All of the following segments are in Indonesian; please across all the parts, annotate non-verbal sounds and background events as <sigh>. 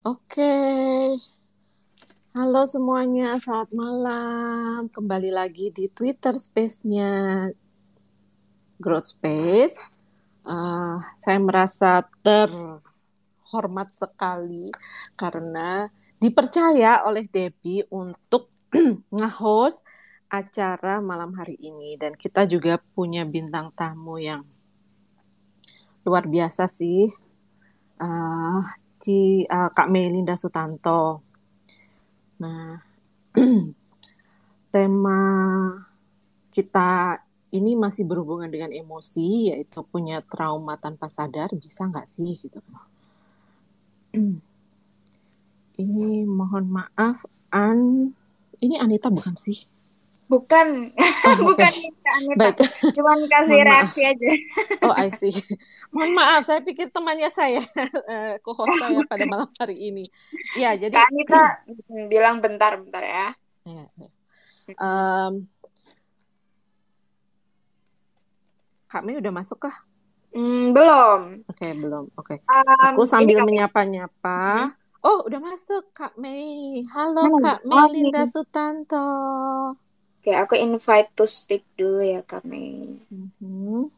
Oke, halo semuanya, selamat malam. Kembali lagi di Twitter Space-nya Growth Space. Uh, saya merasa terhormat sekali karena dipercaya oleh Debbie untuk <clears throat> nge-host acara malam hari ini. Dan kita juga punya bintang tamu yang luar biasa sih. Uh, Ci, uh, Kak Melinda Sutanto. Nah, <clears throat> tema kita ini masih berhubungan dengan emosi, yaitu punya trauma tanpa sadar, bisa nggak sih gitu? <clears throat> ini mohon maaf, An, ini Anita bukan sih? Bukan, oh, <laughs> bukan Anita. Baik. Cuman kasih reaksi aja. oh, I see. Mohon maaf, saya pikir temannya saya, uh, <laughs> co-host saya pada malam hari ini. Ya, jadi Kak Anita bilang bentar-bentar ya. ya, ya. Um, Kak Mei udah masuk kah? Hmm, belum. Oke, okay, belum. Oke. Okay. Um, Aku sambil menyapa-nyapa. Hmm. Oh, udah masuk Kak Mei. Halo, Halo. Kak Mei Linda Sutanto. Oke, aku invite to speak dulu ya Kak Mei. Mm-hmm.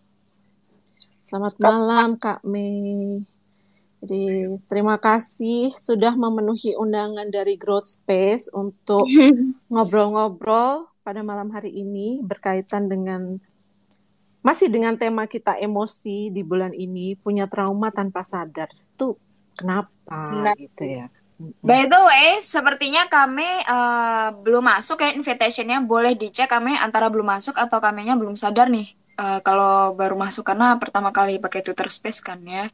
Selamat malam Kak Mei. Jadi terima kasih sudah memenuhi undangan dari Growth Space untuk <laughs> ngobrol-ngobrol pada malam hari ini berkaitan dengan masih dengan tema kita emosi di bulan ini punya trauma tanpa sadar. Itu kenapa nah, gitu ya? By the way, sepertinya kami uh, belum masuk ya invitationnya. Boleh dicek kami antara belum masuk atau kaminya belum sadar nih. Uh, kalau baru masuk karena pertama kali pakai Twitter Space kan ya.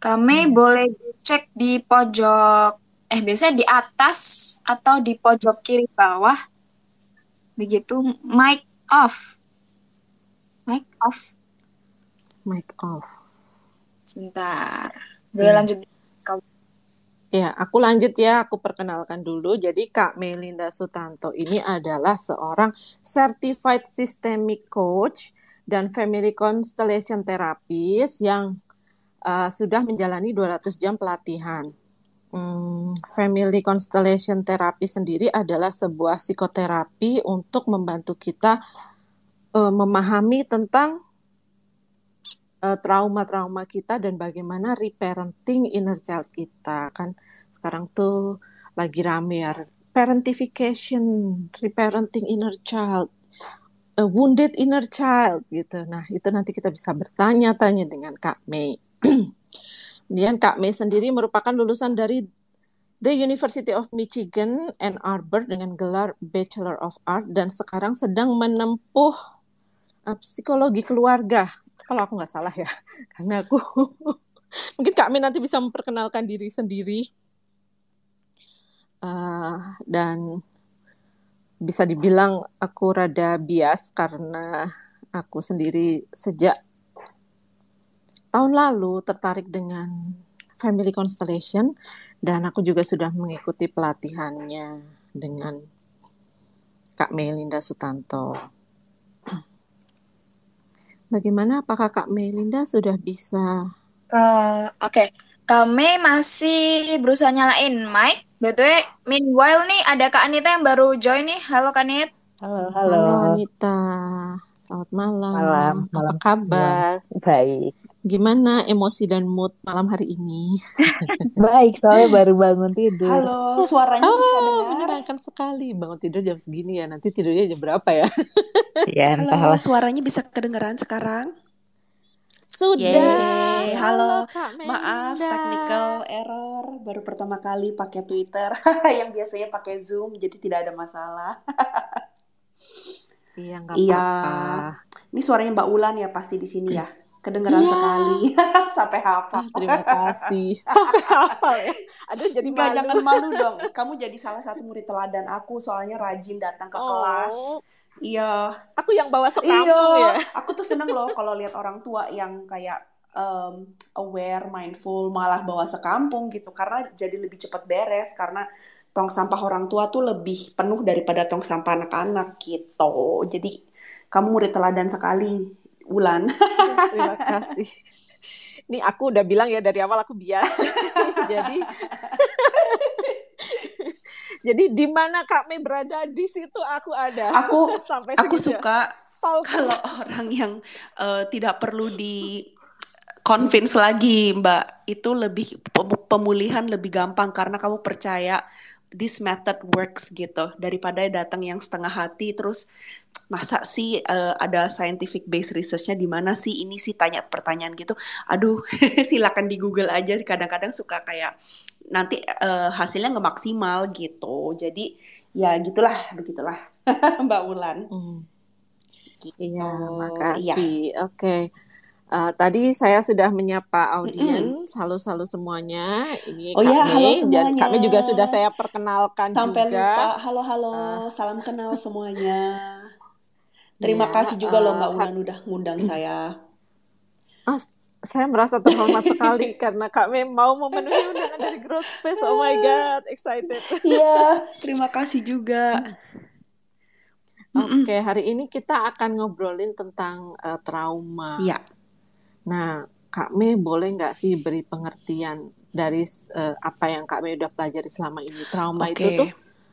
Kami hmm. boleh dicek di pojok, eh biasanya di atas atau di pojok kiri bawah. Begitu, mic off. Mic off. Mic off. Sebentar. Boleh hmm. lanjut Ya, aku lanjut ya, aku perkenalkan dulu. Jadi Kak Melinda Sutanto ini adalah seorang certified systemic coach dan family constellation therapist yang uh, sudah menjalani 200 jam pelatihan. Hmm, family constellation therapy sendiri adalah sebuah psikoterapi untuk membantu kita uh, memahami tentang trauma-trauma kita dan bagaimana reparenting inner child kita kan? Sekarang tuh lagi rame ya parentification reparenting inner child a wounded inner child gitu. Nah itu nanti kita bisa bertanya-tanya dengan Kak Mei. <clears throat> Kemudian Kak Mei sendiri merupakan lulusan dari The University of Michigan Ann Arbor dengan gelar Bachelor of Art dan sekarang sedang menempuh uh, psikologi keluarga kalau aku nggak salah ya <laughs> karena aku <laughs> mungkin Kak Min nanti bisa memperkenalkan diri sendiri uh, dan bisa dibilang aku rada bias karena aku sendiri sejak tahun lalu tertarik dengan family constellation dan aku juga sudah mengikuti pelatihannya dengan Kak Melinda Sutanto. <clears throat> Bagaimana? Apakah Kak Melinda sudah bisa? Uh, Oke, okay. kami masih berusaha nyalain mic. Betul. Meanwhile nih ada Kak Anita yang baru join nih. Halo Kak Anit. Halo, halo. Halo Anita. Selamat malam. Malam. malam. Apa kabar? Malam. Baik. Gimana emosi dan mood malam hari ini? <laughs> Baik, soalnya baru bangun tidur. Halo, suaranya oh, bisa dengar? menyenangkan sekali. Bangun tidur jam segini ya. Nanti tidurnya jam berapa ya? <laughs> Iya, Halo, suaranya bisa kedengaran sekarang? Sudah. Yeay. Halo, Kak Maaf, technical error. Baru pertama kali pakai Twitter. <laughs> yang biasanya pakai Zoom, jadi tidak ada masalah. iya, nggak iya. apa-apa. Ini suaranya Mbak Ulan ya pasti di sini ya kedengeran yeah. sekali <laughs> sampai hafal. Terima kasih. <laughs> sampai hafal ya. Aduh jadi malu. jangan malu <laughs> dong. Kamu jadi salah satu murid teladan aku soalnya rajin datang ke oh. kelas. Iya. Aku yang bawa sekampung iya. ya. Aku tuh seneng loh kalau lihat orang tua yang kayak um, aware, mindful, malah bawa sekampung gitu. Karena jadi lebih cepat beres karena tong sampah orang tua tuh lebih penuh daripada tong sampah anak-anak gitu. Jadi kamu murid teladan sekali Ulan. Terima kasih. Ini aku udah bilang ya dari awal aku biar. <laughs> Jadi <laughs> Jadi di mana Kak Mei berada di situ aku ada. Aku <laughs> sampai aku suka kalau orang yang uh, tidak perlu di convince lagi Mbak itu lebih pemulihan lebih gampang karena kamu percaya this method works gitu daripada datang yang setengah hati terus masa sih uh, ada scientific base researchnya di mana sih ini sih tanya pertanyaan gitu aduh <laughs> silakan di Google aja kadang-kadang suka kayak nanti uh, hasilnya nggak maksimal gitu jadi ya gitulah begitulah <laughs> Mbak Wulan hmm. gitu. iya makasih ya. oke okay. Uh, tadi saya sudah menyapa audiens, halo halo semuanya. Ini oh ya, halo semuanya. kami juga sudah saya perkenalkan Sampai juga. lupa, halo halo, uh. salam kenal semuanya. <laughs> Terima ya, kasih juga uh, loh Mbak Unan udah ngundang <clears throat> saya. Oh, saya merasa terhormat sekali <laughs> karena kami mau memenuhi undangan dari Growth Space. Oh my God, excited. Iya, <laughs> terima kasih juga. Oke, okay, hari ini kita akan ngobrolin tentang uh, trauma. Iya. Nah, Kak Mei boleh nggak sih beri pengertian dari uh, apa yang Kak Mei udah pelajari selama ini? Trauma okay. itu tuh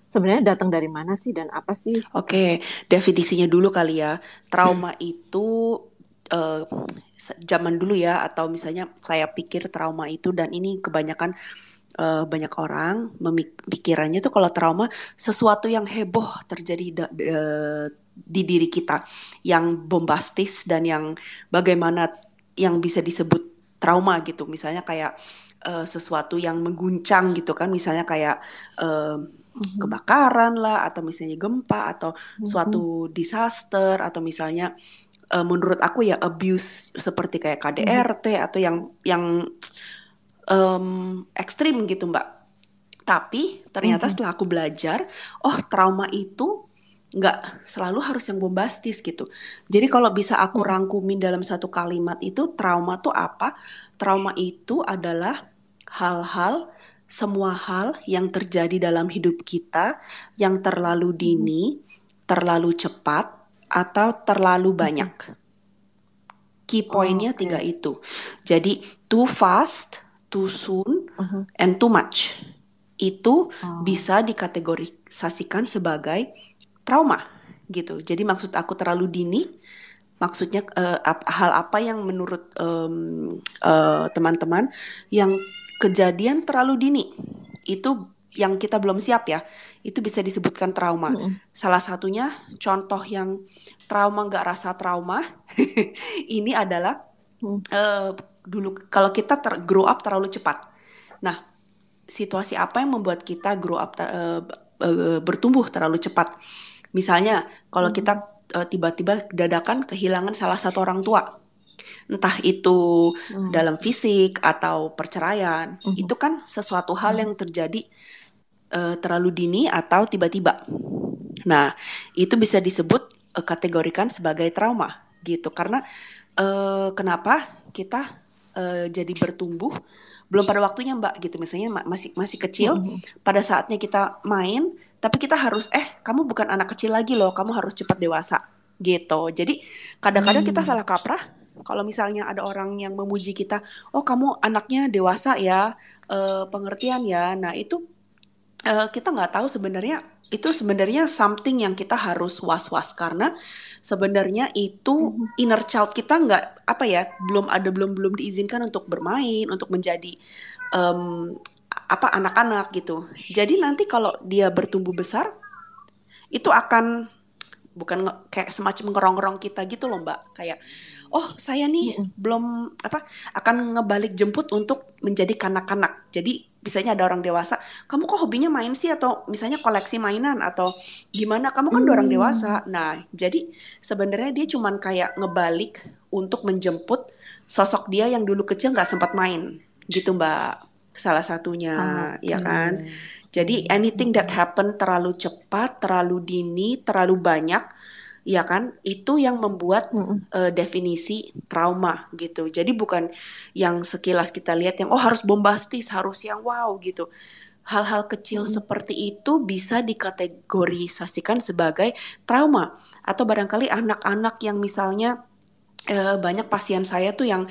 sebenarnya datang dari mana sih dan apa sih? Oke, okay. definisinya dulu kali ya. Trauma <clears throat> itu uh, zaman dulu ya atau misalnya saya pikir trauma itu dan ini kebanyakan uh, banyak orang memikirkannya tuh kalau trauma sesuatu yang heboh terjadi da, uh, di diri kita yang bombastis dan yang bagaimana yang bisa disebut trauma gitu misalnya kayak uh, sesuatu yang mengguncang gitu kan misalnya kayak uh, mm-hmm. kebakaran lah atau misalnya gempa atau mm-hmm. suatu disaster atau misalnya uh, menurut aku ya abuse seperti kayak KDRT mm-hmm. atau yang yang um, ekstrim gitu mbak tapi ternyata mm-hmm. setelah aku belajar oh trauma itu nggak selalu harus yang bombastis gitu. Jadi kalau bisa aku hmm. rangkumin dalam satu kalimat itu trauma tuh apa? Trauma itu adalah hal-hal semua hal yang terjadi dalam hidup kita yang terlalu hmm. dini, terlalu cepat atau terlalu hmm. banyak. Key pointnya oh, okay. tiga itu. Jadi too fast, too soon, uh -huh. and too much. Itu oh. bisa dikategorisasikan sebagai trauma gitu. Jadi maksud aku terlalu dini, maksudnya uh, hal apa yang menurut teman-teman uh, yang kejadian terlalu dini itu yang kita belum siap ya, itu bisa disebutkan trauma. Mm -hmm. Salah satunya contoh yang trauma nggak rasa trauma <laughs> ini adalah mm. uh, dulu kalau kita ter grow up terlalu cepat. Nah, situasi apa yang membuat kita grow up uh, uh, bertumbuh terlalu cepat? Misalnya kalau kita tiba eh, tiba-tiba dadakan kehilangan salah satu orang tua, entah itu hmm. dalam fisik atau perceraian, hmm. itu kan sesuatu hal yang terjadi uh, terlalu dini atau tiba-tiba. Nah, itu bisa disebut uh, kategorikan sebagai trauma gitu karena uh, kenapa kita uh, jadi bertumbuh belum pada waktunya mbak gitu misalnya masih masih kecil mm-hmm. pada saatnya kita main tapi kita harus eh kamu bukan anak kecil lagi loh kamu harus cepat dewasa. Gitu. Jadi kadang-kadang kita salah kaprah. Kalau misalnya ada orang yang memuji kita oh kamu anaknya dewasa ya uh, pengertian ya. Nah itu uh, kita nggak tahu sebenarnya itu sebenarnya something yang kita harus was-was. Karena sebenarnya itu mm-hmm. inner child kita nggak apa ya belum ada belum belum diizinkan untuk bermain untuk menjadi um, apa anak-anak gitu jadi nanti kalau dia bertumbuh besar itu akan bukan kayak semacam ngerong-ngerong kita gitu loh mbak kayak oh saya nih mm -hmm. belum apa akan ngebalik jemput untuk menjadi kanak-kanak. Jadi misalnya ada orang dewasa, kamu kok hobinya main sih atau misalnya koleksi mainan atau gimana? Kamu kan mm. orang dewasa. Nah, jadi sebenarnya dia cuman kayak ngebalik untuk menjemput sosok dia yang dulu kecil nggak sempat main gitu mbak salah satunya okay. ya kan? Jadi anything that happen terlalu cepat terlalu dini terlalu banyak ya kan? Itu yang membuat mm uh, definisi trauma gitu. Jadi bukan yang sekilas kita lihat yang oh harus bombastis harus yang wow gitu. Hal-hal kecil mm seperti itu bisa dikategorisasikan sebagai trauma. Atau barangkali anak-anak yang misalnya uh, banyak pasien saya tuh yang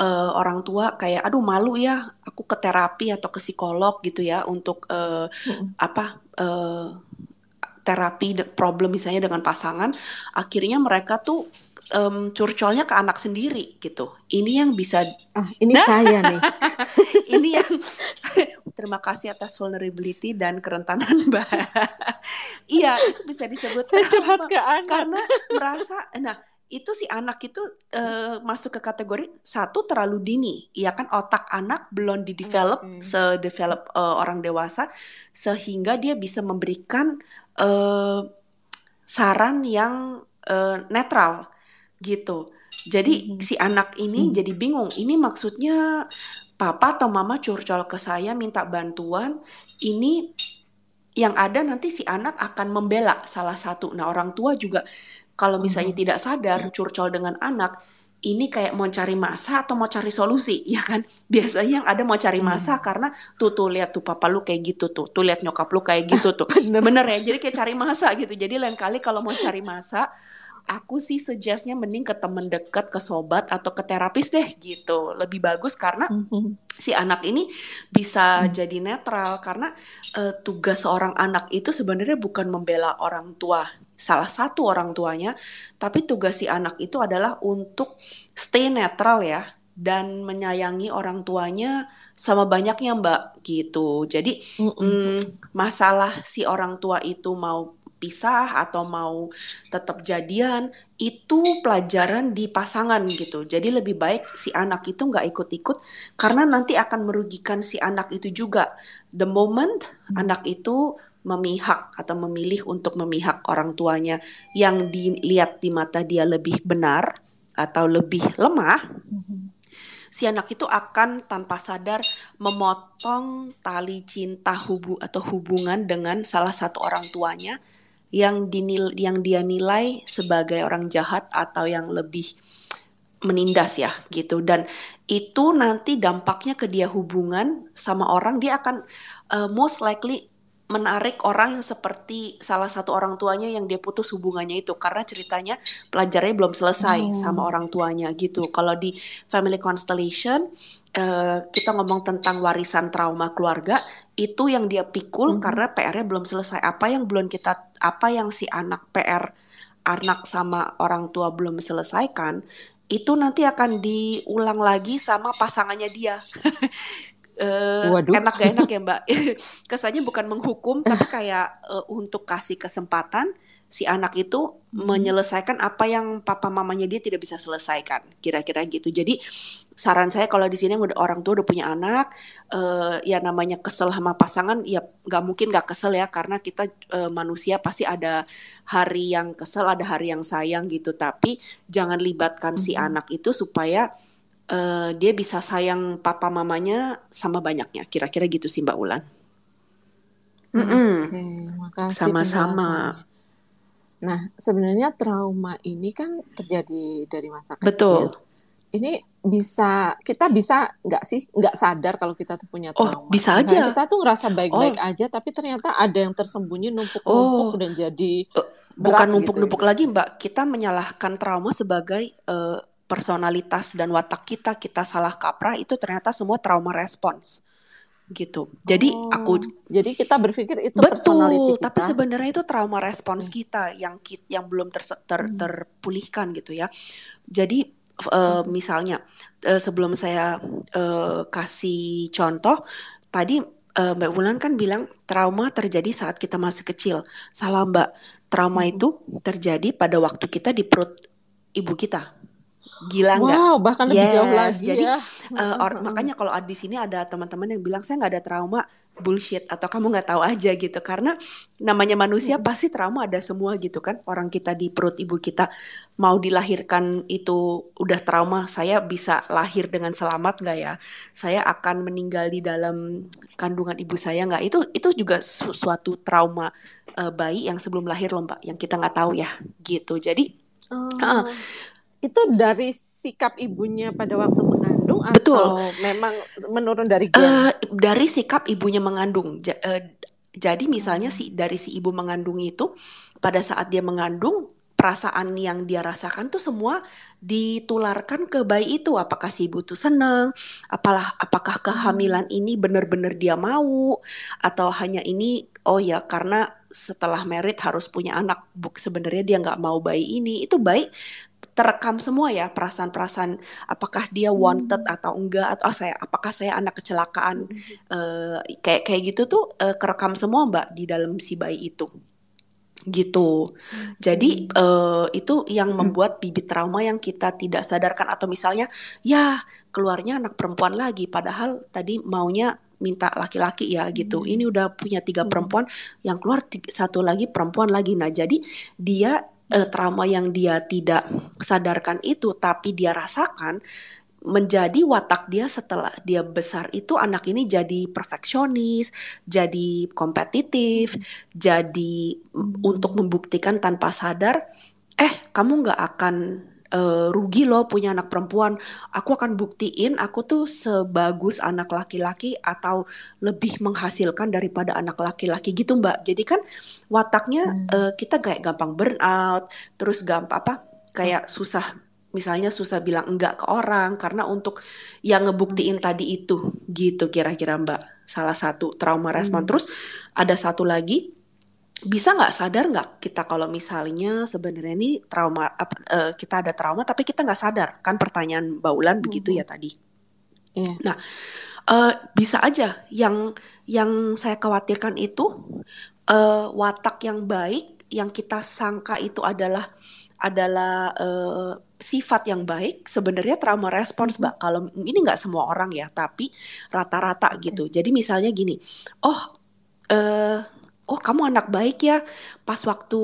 uh, orang tua kayak aduh malu ya aku ke terapi atau ke psikolog gitu ya untuk uh, hmm. apa uh, terapi problem misalnya dengan pasangan akhirnya mereka tuh um, curcolnya ke anak sendiri gitu. Ini yang bisa ah, ini nah, saya nih. <laughs> ini yang <laughs> terima kasih atas vulnerability dan kerentanan <laughs> Mbak. iya, itu bisa disebut curhat ke anak. karena merasa nah itu si anak itu uh, masuk ke kategori satu terlalu dini, ya kan otak anak belum di develop okay. sedevelop uh, orang dewasa sehingga dia bisa memberikan uh, saran yang uh, netral gitu. Jadi hmm. si anak ini hmm. jadi bingung. Ini maksudnya papa atau mama curcol ke saya minta bantuan. Ini yang ada nanti si anak akan membela salah satu. Nah orang tua juga kalau misalnya hmm. tidak sadar curcol dengan anak, ini kayak mau cari masa atau mau cari solusi <laughs> ya kan biasanya yang ada mau cari masa hmm. karena tuh tuh lihat tuh papa lu kayak gitu tuh tuh lihat nyokap lu kayak gitu tuh <laughs> bener. bener ya jadi kayak cari masa gitu jadi lain kali kalau mau cari masa aku sih suggestnya mending ke temen deket, ke sobat atau ke terapis deh gitu. Lebih bagus karena mm-hmm. si anak ini bisa mm. jadi netral karena uh, tugas seorang anak itu sebenarnya bukan membela orang tua, salah satu orang tuanya, tapi tugas si anak itu adalah untuk stay netral ya dan menyayangi orang tuanya sama banyaknya mbak gitu. Jadi mm -mm. masalah si orang tua itu mau pisah atau mau tetap jadian itu pelajaran di pasangan gitu jadi lebih baik si anak itu nggak ikut-ikut karena nanti akan merugikan si anak itu juga the moment hmm. anak itu memihak atau memilih untuk memihak orang tuanya yang dilihat di mata dia lebih benar atau lebih lemah hmm. si anak itu akan tanpa sadar memotong tali cinta hubu atau hubungan dengan salah satu orang tuanya yang dinil yang dia nilai sebagai orang jahat atau yang lebih menindas ya gitu dan itu nanti dampaknya ke dia hubungan sama orang dia akan uh, most likely menarik orang yang seperti salah satu orang tuanya yang dia putus hubungannya itu karena ceritanya pelajarnya belum selesai oh. sama orang tuanya gitu. Kalau di family constellation uh, kita ngomong tentang warisan trauma keluarga itu yang dia pikul hmm. karena PR-nya belum selesai. Apa yang belum kita apa yang si anak PR anak sama orang tua belum selesaikan itu nanti akan diulang lagi sama pasangannya dia. <laughs> uh, enak gak enak ya mbak? <laughs> <laughs> Kesannya bukan menghukum tapi kayak uh, untuk kasih kesempatan si anak itu hmm. menyelesaikan apa yang papa mamanya dia tidak bisa selesaikan. Kira-kira gitu. Jadi saran saya kalau di sini udah orang tua udah punya anak uh, ya namanya kesel sama pasangan ya nggak mungkin nggak kesel ya karena kita uh, manusia pasti ada hari yang kesel ada hari yang sayang gitu. Tapi jangan libatkan hmm. si anak itu supaya uh, dia bisa sayang papa mamanya sama banyaknya. Kira-kira gitu sih Mbak Ulan. Mm -hmm. Oke, Sama-sama. Nah, sebenarnya trauma ini kan terjadi dari masa kecil. Betul. Ini bisa kita bisa nggak sih nggak sadar kalau kita tuh punya oh, trauma. Oh, bisa aja. kita tuh ngerasa baik-baik oh. aja, tapi ternyata ada yang tersembunyi numpuk-numpuk oh. dan jadi uh, bukan gitu numpuk-numpuk gitu. lagi, Mbak. Kita menyalahkan trauma sebagai uh, personalitas dan watak kita kita salah kaprah itu ternyata semua trauma respons gitu. Jadi oh, aku jadi kita berpikir itu betul, kita. tapi sebenarnya itu trauma respons hmm. kita yang yang belum ter, ter, hmm. terpulihkan gitu ya. Jadi uh, misalnya uh, sebelum saya uh, kasih contoh tadi uh, Mbak Wulan kan bilang trauma terjadi saat kita masih kecil. Salah Mbak. Trauma hmm. itu terjadi pada waktu kita di perut ibu kita gila nggak? Wow, bahkan lebih yes, jauh lagi jadi, ya. Uh, or, makanya kalau di sini ada teman-teman yang bilang saya nggak ada trauma, bullshit atau kamu nggak tahu aja gitu. Karena namanya manusia hmm. pasti trauma ada semua gitu kan. Orang kita di perut ibu kita mau dilahirkan itu udah trauma. Saya bisa lahir dengan selamat nggak ya? Saya akan meninggal di dalam kandungan ibu saya nggak? Itu itu juga su suatu trauma uh, bayi yang sebelum lahir loh mbak, yang kita nggak tahu ya gitu. Jadi Oh. Uh, itu dari sikap ibunya pada waktu mengandung Betul. atau memang menurun dari gen? Uh, dari sikap ibunya mengandung. Ja, uh, jadi misalnya si dari si ibu mengandung itu pada saat dia mengandung perasaan yang dia rasakan tuh semua ditularkan ke bayi itu. Apakah si ibu tuh seneng? Apalah, apakah kehamilan ini benar-benar dia mau? Atau hanya ini, oh ya karena setelah merit harus punya anak. Sebenarnya dia nggak mau bayi ini. Itu baik terekam semua ya perasaan-perasaan apakah dia wanted atau enggak atau oh, saya apakah saya anak kecelakaan uh, kayak kayak gitu tuh uh, kerekam semua mbak di dalam si bayi itu gitu. Jadi uh, itu yang hmm. membuat bibit trauma yang kita tidak sadarkan atau misalnya ya keluarnya anak perempuan lagi padahal tadi maunya minta laki-laki ya gitu. Hmm. Ini udah punya tiga hmm. perempuan yang keluar tiga, satu lagi perempuan lagi. Nah, jadi dia uh, trauma yang dia tidak sadarkan itu tapi dia rasakan menjadi watak dia setelah dia besar itu anak ini jadi perfeksionis, jadi kompetitif, jadi untuk membuktikan tanpa sadar, eh kamu nggak akan uh, rugi loh punya anak perempuan. Aku akan buktiin aku tuh sebagus anak laki-laki atau lebih menghasilkan daripada anak laki-laki gitu mbak. Jadi kan wataknya hmm. uh, kita kayak gampang burnout, terus gampang apa? Kayak susah misalnya susah bilang enggak ke orang karena untuk yang ngebuktiin hmm. tadi itu gitu kira-kira mbak salah satu trauma respon hmm. terus ada satu lagi bisa nggak sadar nggak kita kalau misalnya sebenarnya ini trauma uh, kita ada trauma tapi kita nggak sadar? Kan pertanyaan baulan hmm. begitu ya tadi. Yeah. nah uh, bisa aja yang yang saya khawatirkan itu uh, watak yang baik yang kita sangka itu adalah adalah uh, sifat yang baik sebenarnya trauma respons mbak. Kalau ini nggak semua orang ya tapi rata-rata gitu. Jadi misalnya gini oh uh, oh kamu anak baik ya pas waktu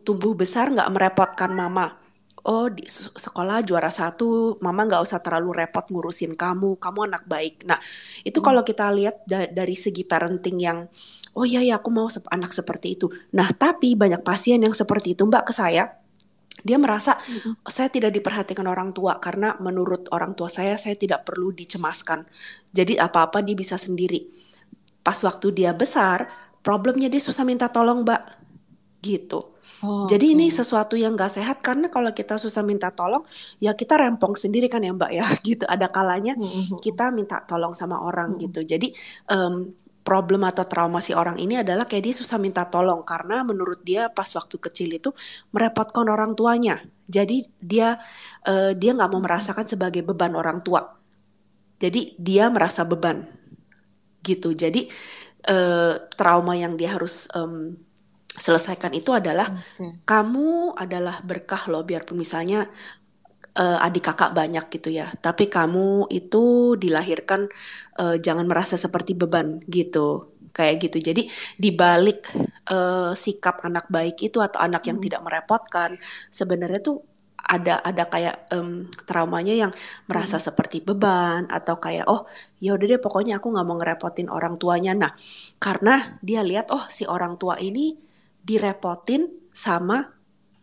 tumbuh besar nggak merepotkan mama oh di sekolah juara satu mama nggak usah terlalu repot ngurusin kamu kamu anak baik nah itu hmm. kalau kita lihat da dari segi parenting yang oh iya ya aku mau anak seperti itu nah tapi banyak pasien yang seperti itu mbak ke saya dia merasa mm-hmm. saya tidak diperhatikan orang tua karena menurut orang tua saya saya tidak perlu dicemaskan. Jadi apa-apa dia bisa sendiri. Pas waktu dia besar, problemnya dia susah minta tolong, Mbak. Gitu. Oh, Jadi okay. ini sesuatu yang gak sehat karena kalau kita susah minta tolong, ya kita rempong sendiri kan ya Mbak ya, <laughs> gitu. Ada kalanya mm-hmm. kita minta tolong sama orang gitu. Jadi um, problem atau trauma si orang ini adalah kayak dia susah minta tolong karena menurut dia pas waktu kecil itu merepotkan orang tuanya. Jadi dia uh, dia nggak mau merasakan sebagai beban orang tua. Jadi dia merasa beban gitu. Jadi uh, trauma yang dia harus um, selesaikan itu adalah okay. kamu adalah berkah loh biarpun misalnya uh, adik kakak banyak gitu ya. Tapi kamu itu dilahirkan uh, jangan merasa seperti beban gitu. Kayak gitu. Jadi dibalik uh, sikap anak baik itu atau anak yang hmm. tidak merepotkan, sebenarnya tuh ada ada kayak um, traumanya yang merasa hmm. seperti beban atau kayak oh ya udah deh pokoknya aku nggak mau ngerepotin orang tuanya. Nah karena dia lihat oh si orang tua ini direpotin sama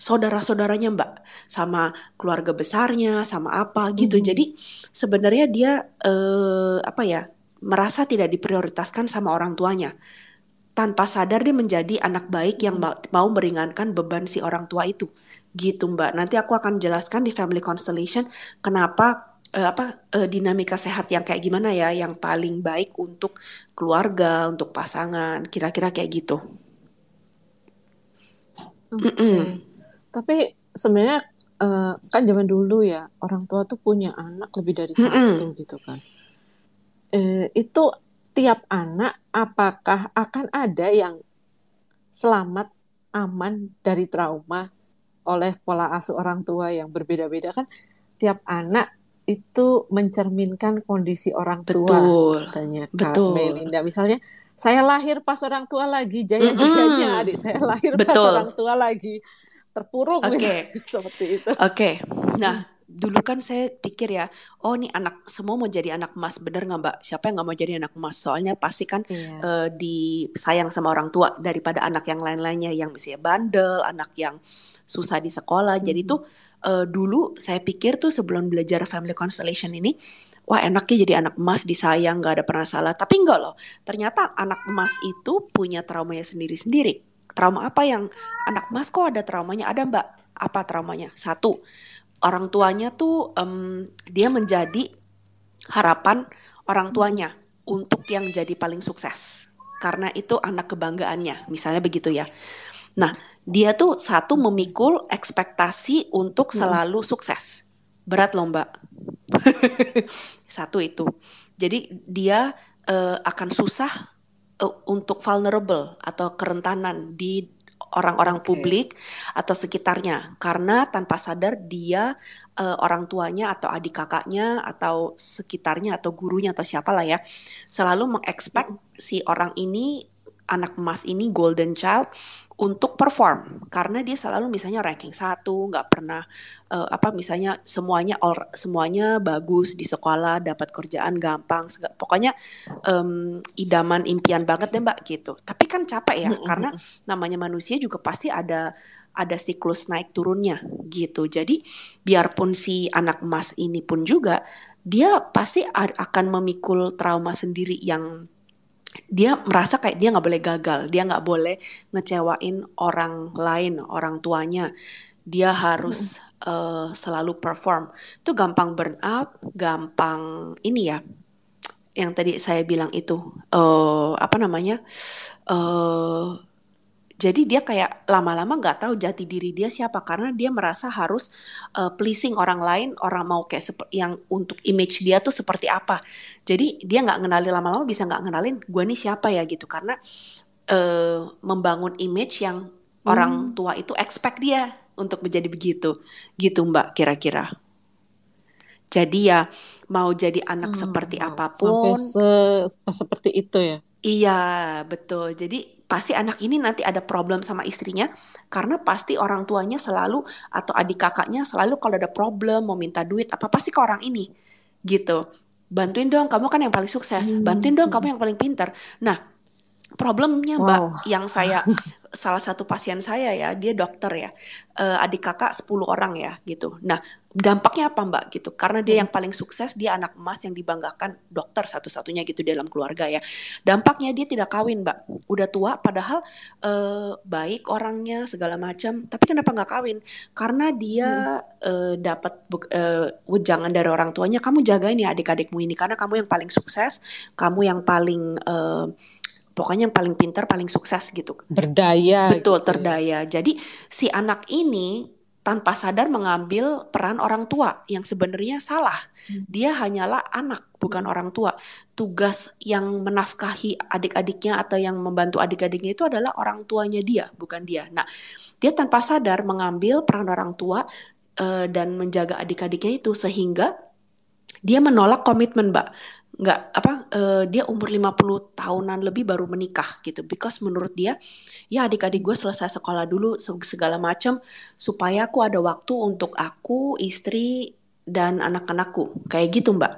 saudara-saudaranya Mbak, sama keluarga besarnya, sama apa gitu. Hmm. Jadi sebenarnya dia eh, apa ya merasa tidak diprioritaskan sama orang tuanya. Tanpa sadar dia menjadi anak baik yang mau meringankan beban si orang tua itu. Gitu Mbak. Nanti aku akan jelaskan di Family Constellation kenapa uh, apa uh, dinamika sehat yang kayak gimana ya yang paling baik untuk keluarga, untuk pasangan, kira-kira kayak gitu. Okay. Mm -mm. Tapi sebenarnya uh, kan zaman dulu ya orang tua tuh punya anak lebih dari satu mm gitu kan. Uh, itu tiap anak apakah akan ada yang selamat aman dari trauma oleh pola asuh orang tua yang berbeda-beda kan tiap anak itu mencerminkan kondisi orang tua betul katanya betul Melinda misalnya saya lahir pas orang tua lagi jaya-jayanya mm -hmm. adik saya lahir betul. pas orang tua lagi terpuruk Oke. Okay. <laughs> seperti itu. Oke. Okay. Nah, dulu kan saya pikir ya, oh nih anak semua mau jadi anak emas, bener nggak mbak? Siapa yang nggak mau jadi anak emas? Soalnya pasti kan yeah. Iya. uh, disayang sama orang tua daripada anak yang lain-lainnya yang misalnya bandel, anak yang susah di sekolah. Hmm. Jadi tuh uh, dulu saya pikir tuh sebelum belajar family constellation ini, wah enaknya jadi anak emas disayang nggak ada pernah salah. Tapi enggak loh, ternyata anak emas itu punya traumanya sendiri-sendiri trauma apa yang anak mas kok ada traumanya ada mbak Apa traumanya? Satu, orang tuanya tuh um, dia menjadi harapan orang tuanya untuk yang jadi paling sukses. Karena itu anak kebanggaannya, misalnya begitu ya. Nah, dia tuh satu memikul ekspektasi untuk selalu sukses. Berat loh, Mbak. <laughs> satu itu. Jadi dia uh, akan susah uh, untuk vulnerable atau kerentanan di orang-orang okay. publik atau sekitarnya karena tanpa sadar dia uh, orang tuanya atau adik kakaknya atau sekitarnya atau gurunya atau siapa lah ya selalu mengekspek si orang ini anak emas ini golden child untuk perform. Karena dia selalu misalnya ranking satu nggak pernah uh, apa misalnya semuanya all, semuanya bagus di sekolah dapat kerjaan gampang segala, pokoknya um, idaman impian banget deh mbak gitu. Tapi kan capek ya karena namanya manusia juga pasti ada ada siklus naik turunnya gitu. Jadi biarpun si anak emas ini pun juga dia pasti akan memikul trauma sendiri yang dia merasa kayak dia nggak boleh gagal, dia nggak boleh ngecewain orang lain, orang tuanya. Dia harus hmm. uh, selalu perform. Itu gampang burn out, gampang ini ya. Yang tadi saya bilang itu uh, apa namanya? Uh, jadi dia kayak lama-lama nggak tahu jati diri dia siapa karena dia merasa harus uh, pleasing orang lain, orang mau kayak yang untuk image dia tuh seperti apa. Jadi dia nggak ngenalin lama-lama bisa nggak ngenalin gue nih siapa ya gitu karena uh, membangun image yang hmm. orang tua itu expect dia untuk menjadi begitu, gitu Mbak kira-kira. Jadi ya mau jadi anak hmm, seperti apa pun, sampai se seperti itu ya. Iya betul. Jadi pasti anak ini nanti ada problem sama istrinya karena pasti orang tuanya selalu atau adik kakaknya selalu kalau ada problem mau minta duit apa pasti ke orang ini gitu. Bantuin dong kamu kan yang paling sukses. Hmm. bantuin dong kamu yang paling pintar nah problemnya mbak wow. yang saya <laughs> salah satu pasien saya ya dia dokter ya. Uh, adik kakak 10 orang ya gitu. Nah dampaknya apa mbak gitu? Karena dia yang paling sukses dia anak emas yang dibanggakan dokter satu-satunya gitu dalam keluarga ya. Dampaknya dia tidak kawin mbak. Udah tua padahal uh, baik orangnya segala macam tapi kenapa nggak kawin? Karena dia hmm. uh, dapat uh, wejangan dari orang tuanya kamu jagain ya adik-adikmu ini karena kamu yang paling sukses kamu yang paling uh, pokoknya yang paling pintar paling sukses gitu. Berdaya betul gitu ya. terdaya. Jadi si anak ini tanpa sadar mengambil peran orang tua yang sebenarnya salah. Hmm. Dia hanyalah anak, bukan orang tua. Tugas yang menafkahi adik-adiknya atau yang membantu adik-adiknya itu adalah orang tuanya dia, bukan dia. Nah, dia tanpa sadar mengambil peran orang tua uh, dan menjaga adik-adiknya itu sehingga dia menolak komitmen, Mbak nggak apa uh, dia umur 50 tahunan lebih baru menikah gitu because menurut dia ya adik-adik gue selesai sekolah dulu segala macam supaya aku ada waktu untuk aku istri dan anak-anakku kayak gitu mbak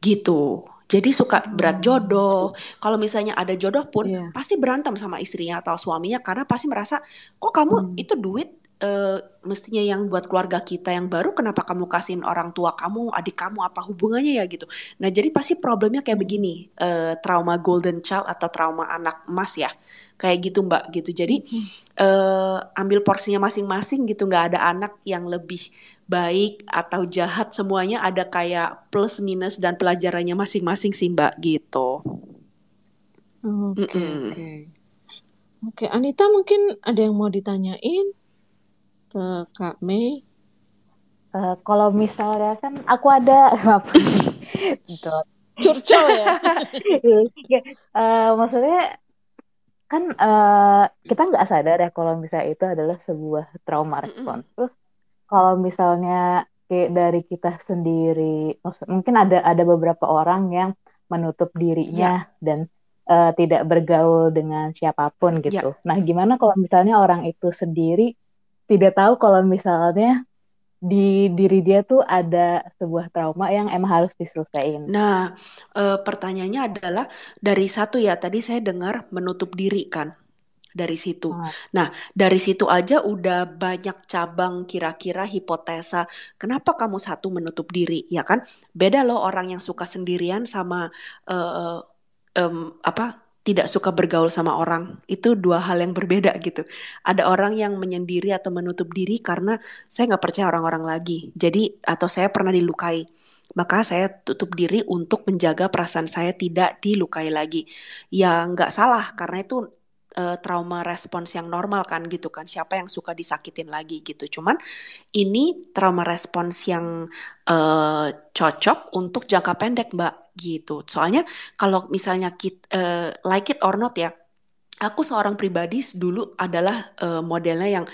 gitu jadi suka berat hmm. jodoh kalau misalnya ada jodoh pun yeah. pasti berantem sama istrinya atau suaminya karena pasti merasa kok kamu hmm. itu duit uh, mestinya yang buat keluarga kita yang baru kenapa kamu kasihin orang tua kamu adik kamu apa hubungannya ya gitu. Nah jadi pasti problemnya kayak begini uh, trauma golden child atau trauma anak emas ya. Kayak gitu mbak gitu. Jadi uh, ambil porsinya masing-masing gitu nggak ada anak yang lebih baik atau jahat semuanya ada kayak plus minus dan pelajarannya masing-masing sih mbak gitu. Oke okay, oke. Okay. oke Anita mungkin ada yang mau ditanyain ke Kak Mei? Uh, kalau misalnya kan aku ada <laughs> apa? Curcol ya. uh, <laughs> maksudnya kan uh, kita nggak sadar ya kalau misalnya itu adalah sebuah trauma respon. Terus kalau misalnya kayak dari kita sendiri, mungkin ada ada beberapa orang yang menutup dirinya yeah. dan uh, tidak bergaul dengan siapa pun gitu. Yeah. Nah, gimana kalau misalnya orang itu sendiri tidak tahu kalau misalnya di diri dia tuh ada sebuah trauma yang emang harus diselesaikan. Nah, e, pertanyaannya adalah dari satu ya tadi saya dengar menutup diri kan dari situ. Hmm. Nah, dari situ aja udah banyak cabang kira-kira hipotesa kenapa kamu satu menutup diri ya kan? Beda loh orang yang suka sendirian sama uh, um, apa tidak suka bergaul sama orang itu dua hal yang berbeda gitu. Ada orang yang menyendiri atau menutup diri karena saya nggak percaya orang-orang lagi. Jadi atau saya pernah dilukai, maka saya tutup diri untuk menjaga perasaan saya tidak dilukai lagi. Ya nggak salah karena itu uh, trauma respons yang normal kan gitu kan. Siapa yang suka disakitin lagi gitu. Cuman ini trauma respons yang uh, cocok untuk jangka pendek mbak gitu. Soalnya kalau misalnya kita uh, eh, like it or not ya, aku seorang pribadi dulu adalah uh, modelnya yang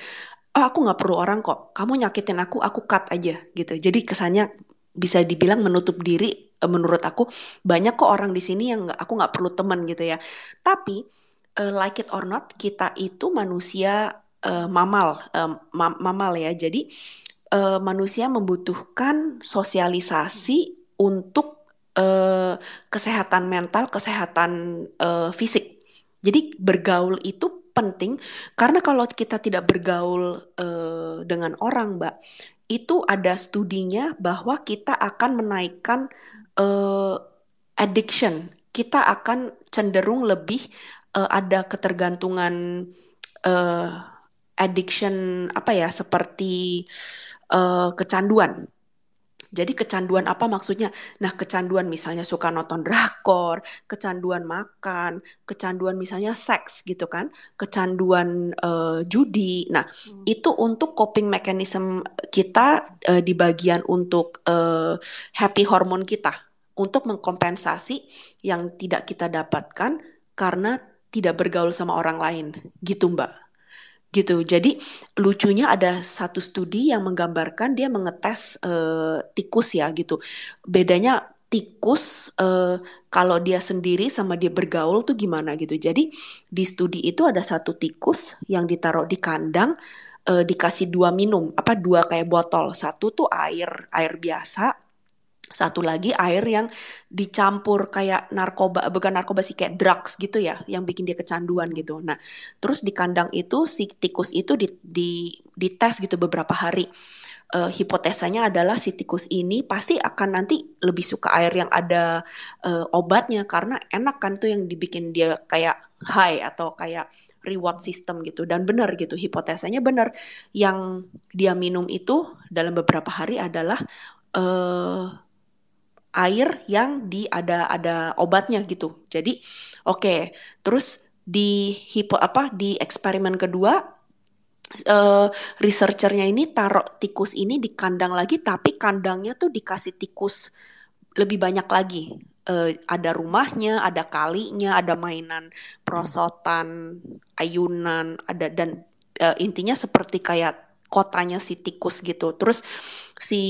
oh aku nggak perlu orang kok, kamu nyakitin aku, aku cut aja gitu. Jadi kesannya bisa dibilang menutup diri. Uh, menurut aku banyak kok orang di sini yang aku nggak perlu teman gitu ya. Tapi like it or not, kita itu manusia uh, mamal, uh, ma mamal ya. Jadi uh, manusia membutuhkan sosialisasi untuk uh, kesehatan mental, kesehatan uh, fisik. Jadi bergaul itu penting karena kalau kita tidak bergaul uh, dengan orang, Mbak, itu ada studinya bahwa kita akan menaikkan uh, addiction. Kita akan cenderung lebih uh, ada ketergantungan uh, addiction apa ya seperti uh, kecanduan jadi kecanduan apa maksudnya? Nah, kecanduan misalnya suka nonton drakor, kecanduan makan, kecanduan misalnya seks gitu kan, kecanduan uh, judi. Nah, hmm. itu untuk coping mechanism kita uh, di bagian untuk uh, happy hormon kita untuk mengkompensasi yang tidak kita dapatkan karena tidak bergaul sama orang lain. Gitu, Mbak gitu. Jadi lucunya ada satu studi yang menggambarkan dia mengetes uh, tikus ya gitu. Bedanya tikus uh, kalau dia sendiri sama dia bergaul tuh gimana gitu. Jadi di studi itu ada satu tikus yang ditaruh di kandang uh, dikasih dua minum apa dua kayak botol. Satu tuh air air biasa satu lagi air yang dicampur kayak narkoba bukan narkoba sih kayak drugs gitu ya yang bikin dia kecanduan gitu. Nah terus di kandang itu si tikus itu di di dites gitu beberapa hari. Uh, hipotesanya adalah si tikus ini pasti akan nanti lebih suka air yang ada uh, obatnya karena enak kan tuh yang dibikin dia kayak high atau kayak reward system gitu. Dan benar gitu hipotesanya benar. Yang dia minum itu dalam beberapa hari adalah uh, air yang di ada ada obatnya gitu. Jadi oke, okay. terus di hipo apa di eksperimen kedua uh, researchernya ini taruh tikus ini di kandang lagi tapi kandangnya tuh dikasih tikus lebih banyak lagi uh, ada rumahnya ada kalinya ada mainan prosotan ayunan ada dan uh, intinya seperti kayak kotanya si tikus gitu terus si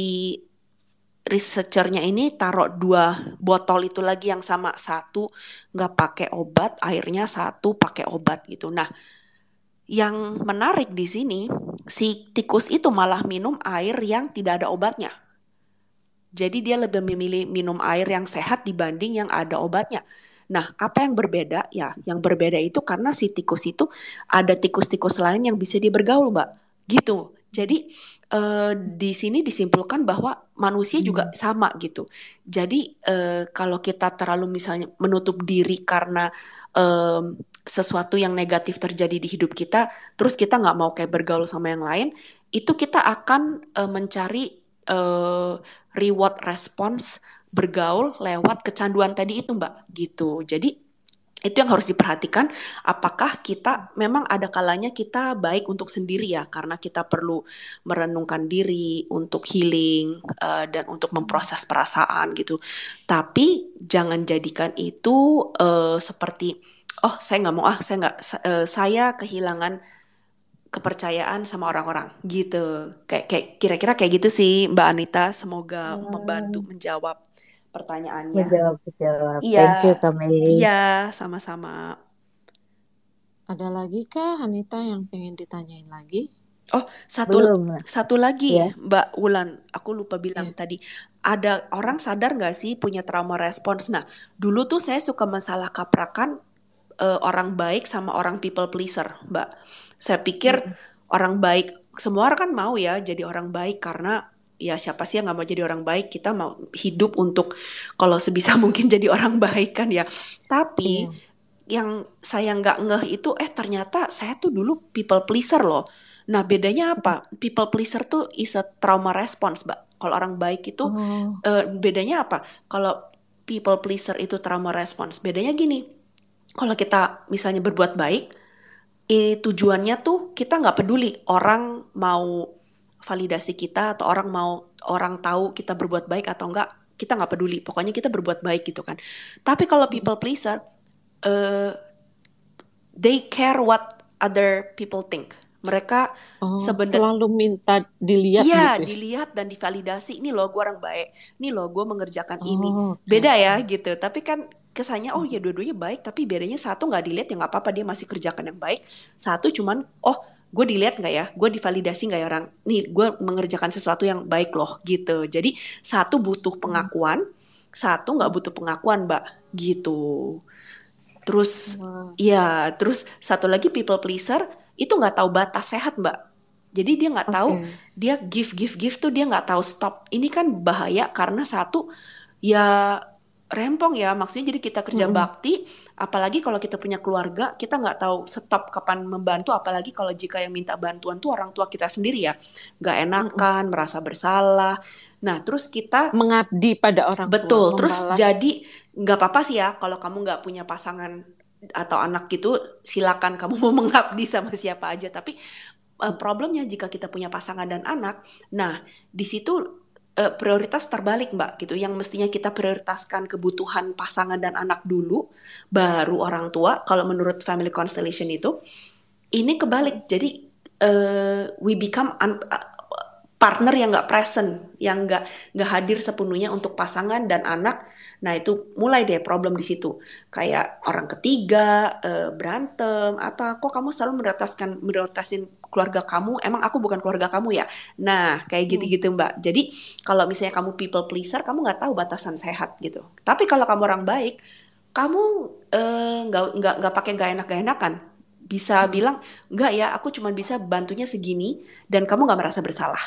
researchernya ini taruh dua botol itu lagi yang sama satu nggak pakai obat airnya satu pakai obat gitu nah yang menarik di sini si tikus itu malah minum air yang tidak ada obatnya jadi dia lebih memilih minum air yang sehat dibanding yang ada obatnya Nah, apa yang berbeda? Ya, yang berbeda itu karena si tikus itu ada tikus-tikus lain yang bisa dia bergaul, Mbak. Gitu. Jadi uh, di sini disimpulkan bahwa manusia juga hmm. sama gitu. Jadi uh, kalau kita terlalu misalnya menutup diri karena um, sesuatu yang negatif terjadi di hidup kita, terus kita nggak mau kayak bergaul sama yang lain, itu kita akan uh, mencari uh, reward response bergaul lewat kecanduan tadi itu mbak gitu. Jadi itu yang harus diperhatikan apakah kita memang ada kalanya kita baik untuk sendiri ya karena kita perlu merenungkan diri untuk healing uh, dan untuk memproses perasaan gitu. Tapi jangan jadikan itu uh, seperti oh saya nggak mau ah saya nggak uh, saya kehilangan kepercayaan sama orang-orang gitu. Kayak kayak kira-kira kayak gitu sih Mbak Anita. Semoga hmm. membantu menjawab pertanyaannya. Menjawab, menjawab. Iya. Thank you, kami. Iya, sama-sama. Ada lagi kah Hanita yang pengen ditanyain lagi? Oh, satu Belum. satu lagi yeah. Mbak Wulan, aku lupa bilang yeah. tadi. Ada orang sadar nggak sih punya trauma respons? Nah, dulu tuh saya suka masalah kaprakan uh, orang baik sama orang people pleaser, Mbak. Saya pikir mm. orang baik semua orang kan mau ya jadi orang baik karena ya siapa sih yang nggak mau jadi orang baik kita mau hidup untuk kalau sebisa <laughs> mungkin jadi orang baik kan ya tapi yeah. yang saya nggak ngeh itu eh ternyata saya tuh dulu people pleaser loh. Nah bedanya apa? People pleaser tuh is a trauma response, mbak. Kalau orang baik itu oh. uh, bedanya apa? Kalau people pleaser itu trauma response, bedanya gini. Kalau kita misalnya berbuat baik, eh, tujuannya tuh kita nggak peduli orang mau validasi kita atau orang mau orang tahu kita berbuat baik atau enggak kita nggak peduli. Pokoknya kita berbuat baik gitu kan. Tapi kalau people pleaser uh, they care what other people think. Mereka oh, sebenarnya selalu minta dilihat iya gitu. Ya? dilihat dan divalidasi. Ini loh gue orang baik. Ini loh gue mengerjakan oh, ini. okay. beda ya gitu. Tapi kan kesannya oh ya dua-duanya baik tapi bedanya satu nggak dilihat ya nggak apa-apa dia masih kerjakan yang baik. Satu cuman oh gue dilihat nggak ya? Gue divalidasi nggak ya orang? Nih gue mengerjakan sesuatu yang baik loh gitu. Jadi satu butuh pengakuan satu nggak butuh pengakuan mbak gitu. Terus wow. terus satu lagi people pleaser itu nggak tahu batas sehat mbak. Jadi dia nggak okay. tahu dia give give give tuh dia nggak tahu stop. Ini kan bahaya karena satu ya rempong ya. Maksudnya jadi kita kerja hmm. bakti apalagi kalau kita punya keluarga kita nggak tahu stop kapan membantu apalagi kalau jika yang minta bantuan tuh orang tua kita sendiri ya. Nggak enakan hmm. merasa bersalah. Nah terus kita mengabdi pada orang betul tua, terus jadi nggak apa-apa sih ya kalau kamu nggak punya pasangan atau anak gitu silakan kamu <laughs> mau mengabdi sama siapa aja. Tapi uh, problemnya jika kita punya pasangan dan anak nah di situ uh, prioritas terbalik mbak gitu yang mestinya kita prioritaskan kebutuhan pasangan dan anak dulu baru orang tua kalau menurut family constellation itu ini kebalik jadi uh, we become un, partner yang nggak present yang nggak nggak hadir sepenuhnya untuk pasangan dan anak Nah itu mulai deh problem di situ. Kayak orang ketiga uh, berantem apa? Kok kamu selalu prioritaskan prioritasin keluarga kamu? Emang aku bukan keluarga kamu ya? Nah kayak hmm. gitu-gitu mbak. Jadi kalau misalnya kamu people pleaser, kamu nggak tahu batasan sehat gitu. Tapi kalau kamu orang baik, kamu eh, nggak uh, nggak nggak pakai gak enak gak enakan bisa hmm. bilang enggak ya aku cuma bisa bantunya segini dan kamu nggak merasa bersalah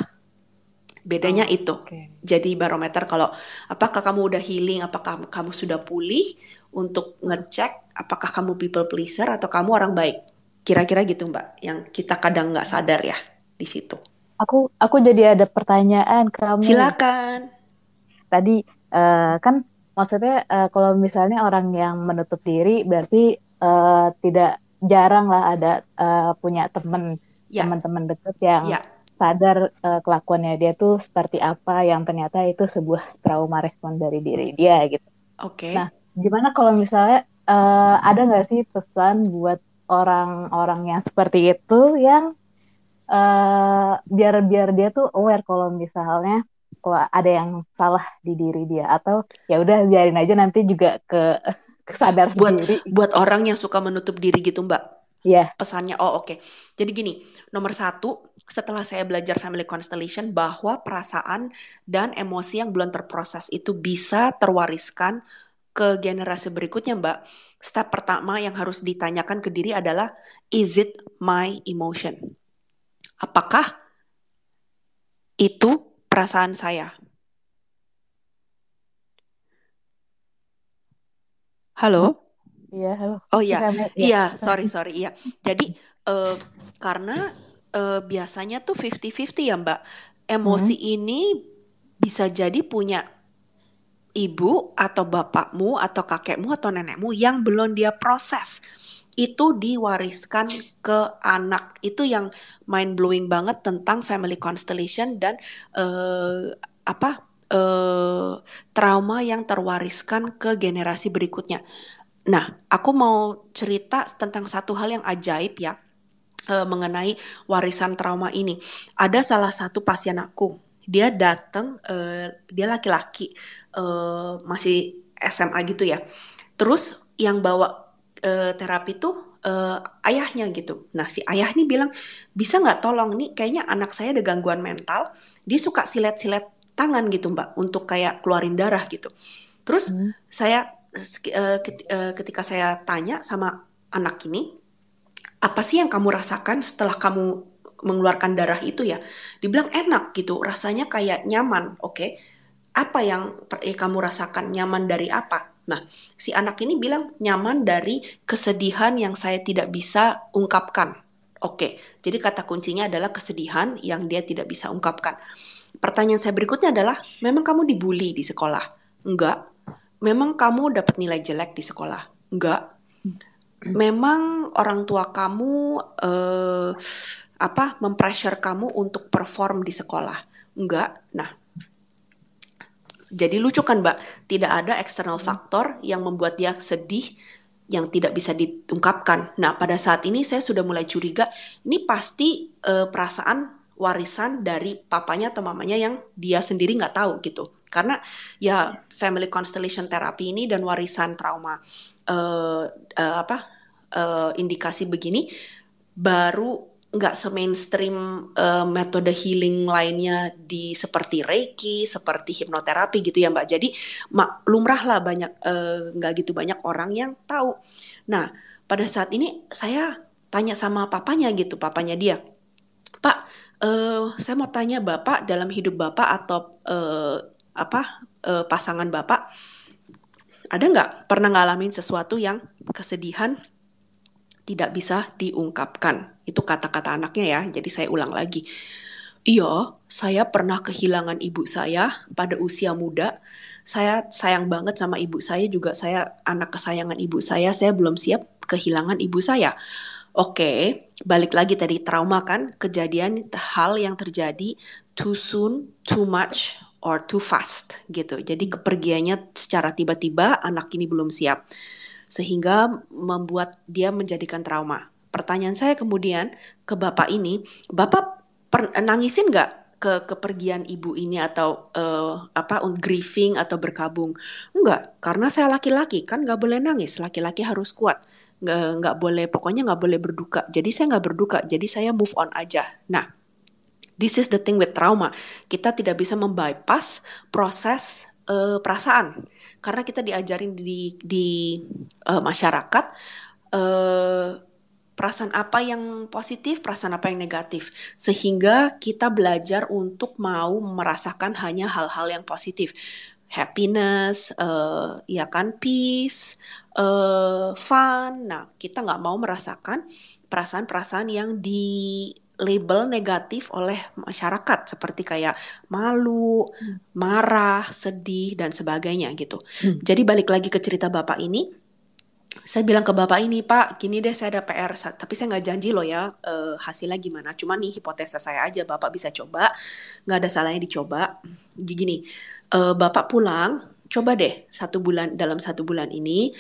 Bedanya oh, itu. Okay. Jadi barometer kalau apakah kamu udah healing, apakah kamu sudah pulih untuk ngecek apakah kamu people pleaser atau kamu orang baik. Kira-kira gitu Mbak, yang kita kadang nggak sadar ya di situ. Aku aku jadi ada pertanyaan kamu. Silakan. Tadi uh, kan maksudnya uh, kalau misalnya orang yang menutup diri berarti uh, tidak jarang lah ada uh, punya teman ya. teman-teman dekat yang ya sadar uh, kelakuannya dia tuh seperti apa yang ternyata itu sebuah trauma respon dari diri dia gitu. Oke. Okay. Nah, gimana kalau misalnya uh, ada nggak sih pesan buat orang-orang yang seperti itu yang uh, biar biar dia tuh aware kalau misalnya kalau ada yang salah di diri dia atau ya udah biarin aja nanti juga ke kesadar buat, sendiri. Buat orang yang suka menutup diri gitu, Mbak. Iya. Yeah. Pesannya, oh oke. Okay. Jadi gini, nomor satu, setelah saya belajar family constellation bahwa perasaan dan emosi yang belum terproses itu bisa terwariskan ke generasi berikutnya, Mbak. Step pertama yang harus ditanyakan ke diri adalah, is it my emotion? Apakah itu perasaan saya? Halo? Iya, halo. Oh iya, iya, iya, sorry, sorry, iya. Jadi uh, karena uh, biasanya tuh 50-50 ya Mbak. Emosi hmm. ini bisa jadi punya ibu atau bapakmu atau kakekmu atau nenekmu yang belum dia proses. Itu diwariskan ke anak. Itu yang mind blowing banget tentang family constellation dan uh, apa uh, trauma yang terwariskan ke generasi berikutnya. Nah, aku mau cerita tentang satu hal yang ajaib ya uh, mengenai warisan trauma ini. Ada salah satu pasien aku, dia datang, uh, dia laki-laki, uh, masih SMA gitu ya. Terus yang bawa uh, terapi tuh uh, ayahnya gitu. Nah si ayah nih bilang bisa nggak tolong nih kayaknya anak saya ada gangguan mental, dia suka silet-silet tangan gitu mbak untuk kayak keluarin darah gitu. Terus hmm. saya Eh, eh, ketika saya tanya sama anak ini, apa sih yang kamu rasakan setelah kamu mengeluarkan darah itu ya? Dibilang enak gitu, rasanya kayak nyaman, oke? Okay? Apa yang eh, kamu rasakan nyaman dari apa? Nah, si anak ini bilang nyaman dari kesedihan yang saya tidak bisa ungkapkan. Oke, jadi kata kuncinya adalah kesedihan yang dia tidak bisa ungkapkan. Pertanyaan saya berikutnya adalah, memang kamu dibully di sekolah? Enggak. Memang kamu dapat nilai jelek di sekolah? Enggak. Memang orang tua kamu eh, apa mempressure kamu untuk perform di sekolah? Enggak. Nah, jadi lucu kan Mbak, tidak ada external faktor yang membuat dia sedih yang tidak bisa diungkapkan. Nah, pada saat ini saya sudah mulai curiga, ini pasti uh, perasaan warisan dari papanya atau mamanya yang dia sendiri nggak tahu gitu. Karena ya family constellation therapy ini dan warisan trauma uh, uh, apa uh, indikasi begini baru nggak se-mainstream uh, metode healing lainnya di seperti reiki, seperti hipnoterapi gitu ya Mbak. Jadi mak, lumrah lah banyak uh, nggak gitu banyak orang yang tahu. Nah pada saat ini saya tanya sama papanya gitu, papanya dia, Pak, uh, saya mau tanya Bapak dalam hidup Bapak atau uh, apa uh, pasangan Bapak ada nggak pernah ngalamin sesuatu yang kesedihan tidak bisa diungkapkan. Itu kata-kata anaknya ya, jadi saya ulang lagi. Iya, saya pernah kehilangan ibu saya pada usia muda. Saya sayang banget sama ibu saya juga saya anak kesayangan ibu saya. Saya belum siap kehilangan ibu saya. Oke, balik lagi tadi trauma kan kejadian hal yang terjadi too soon, too much, or too fast gitu. Jadi kepergiannya secara tiba-tiba anak ini belum siap sehingga membuat dia menjadikan trauma. Pertanyaan saya kemudian ke bapak ini, bapak per, nangisin nggak ke kepergian ibu ini atau uh, apa grieving atau berkabung? Enggak, karena saya laki-laki kan nggak boleh nangis, laki-laki harus kuat, nggak boleh pokoknya nggak boleh berduka. Jadi saya nggak berduka, jadi saya move on aja. Nah, this is the thing with trauma, kita tidak bisa membypass proses uh, perasaan. Karena kita diajarin di di uh, masyarakat uh, perasaan apa yang positif, perasaan apa yang negatif, sehingga kita belajar untuk mau merasakan hanya hal-hal yang positif, happiness, uh, ya kan, peace, uh, fun. Nah, kita nggak mau merasakan perasaan-perasaan yang di label negatif oleh masyarakat seperti kayak malu, hmm. marah, sedih dan sebagainya gitu. Hmm. Jadi balik lagi ke cerita bapak ini, saya bilang ke bapak ini pak, gini deh saya ada PR, tapi saya nggak janji loh ya uh, hasilnya gimana. Cuma nih hipotesa saya aja, bapak bisa coba, nggak ada salahnya dicoba. Gini, uh, bapak pulang, coba deh satu bulan dalam satu bulan ini,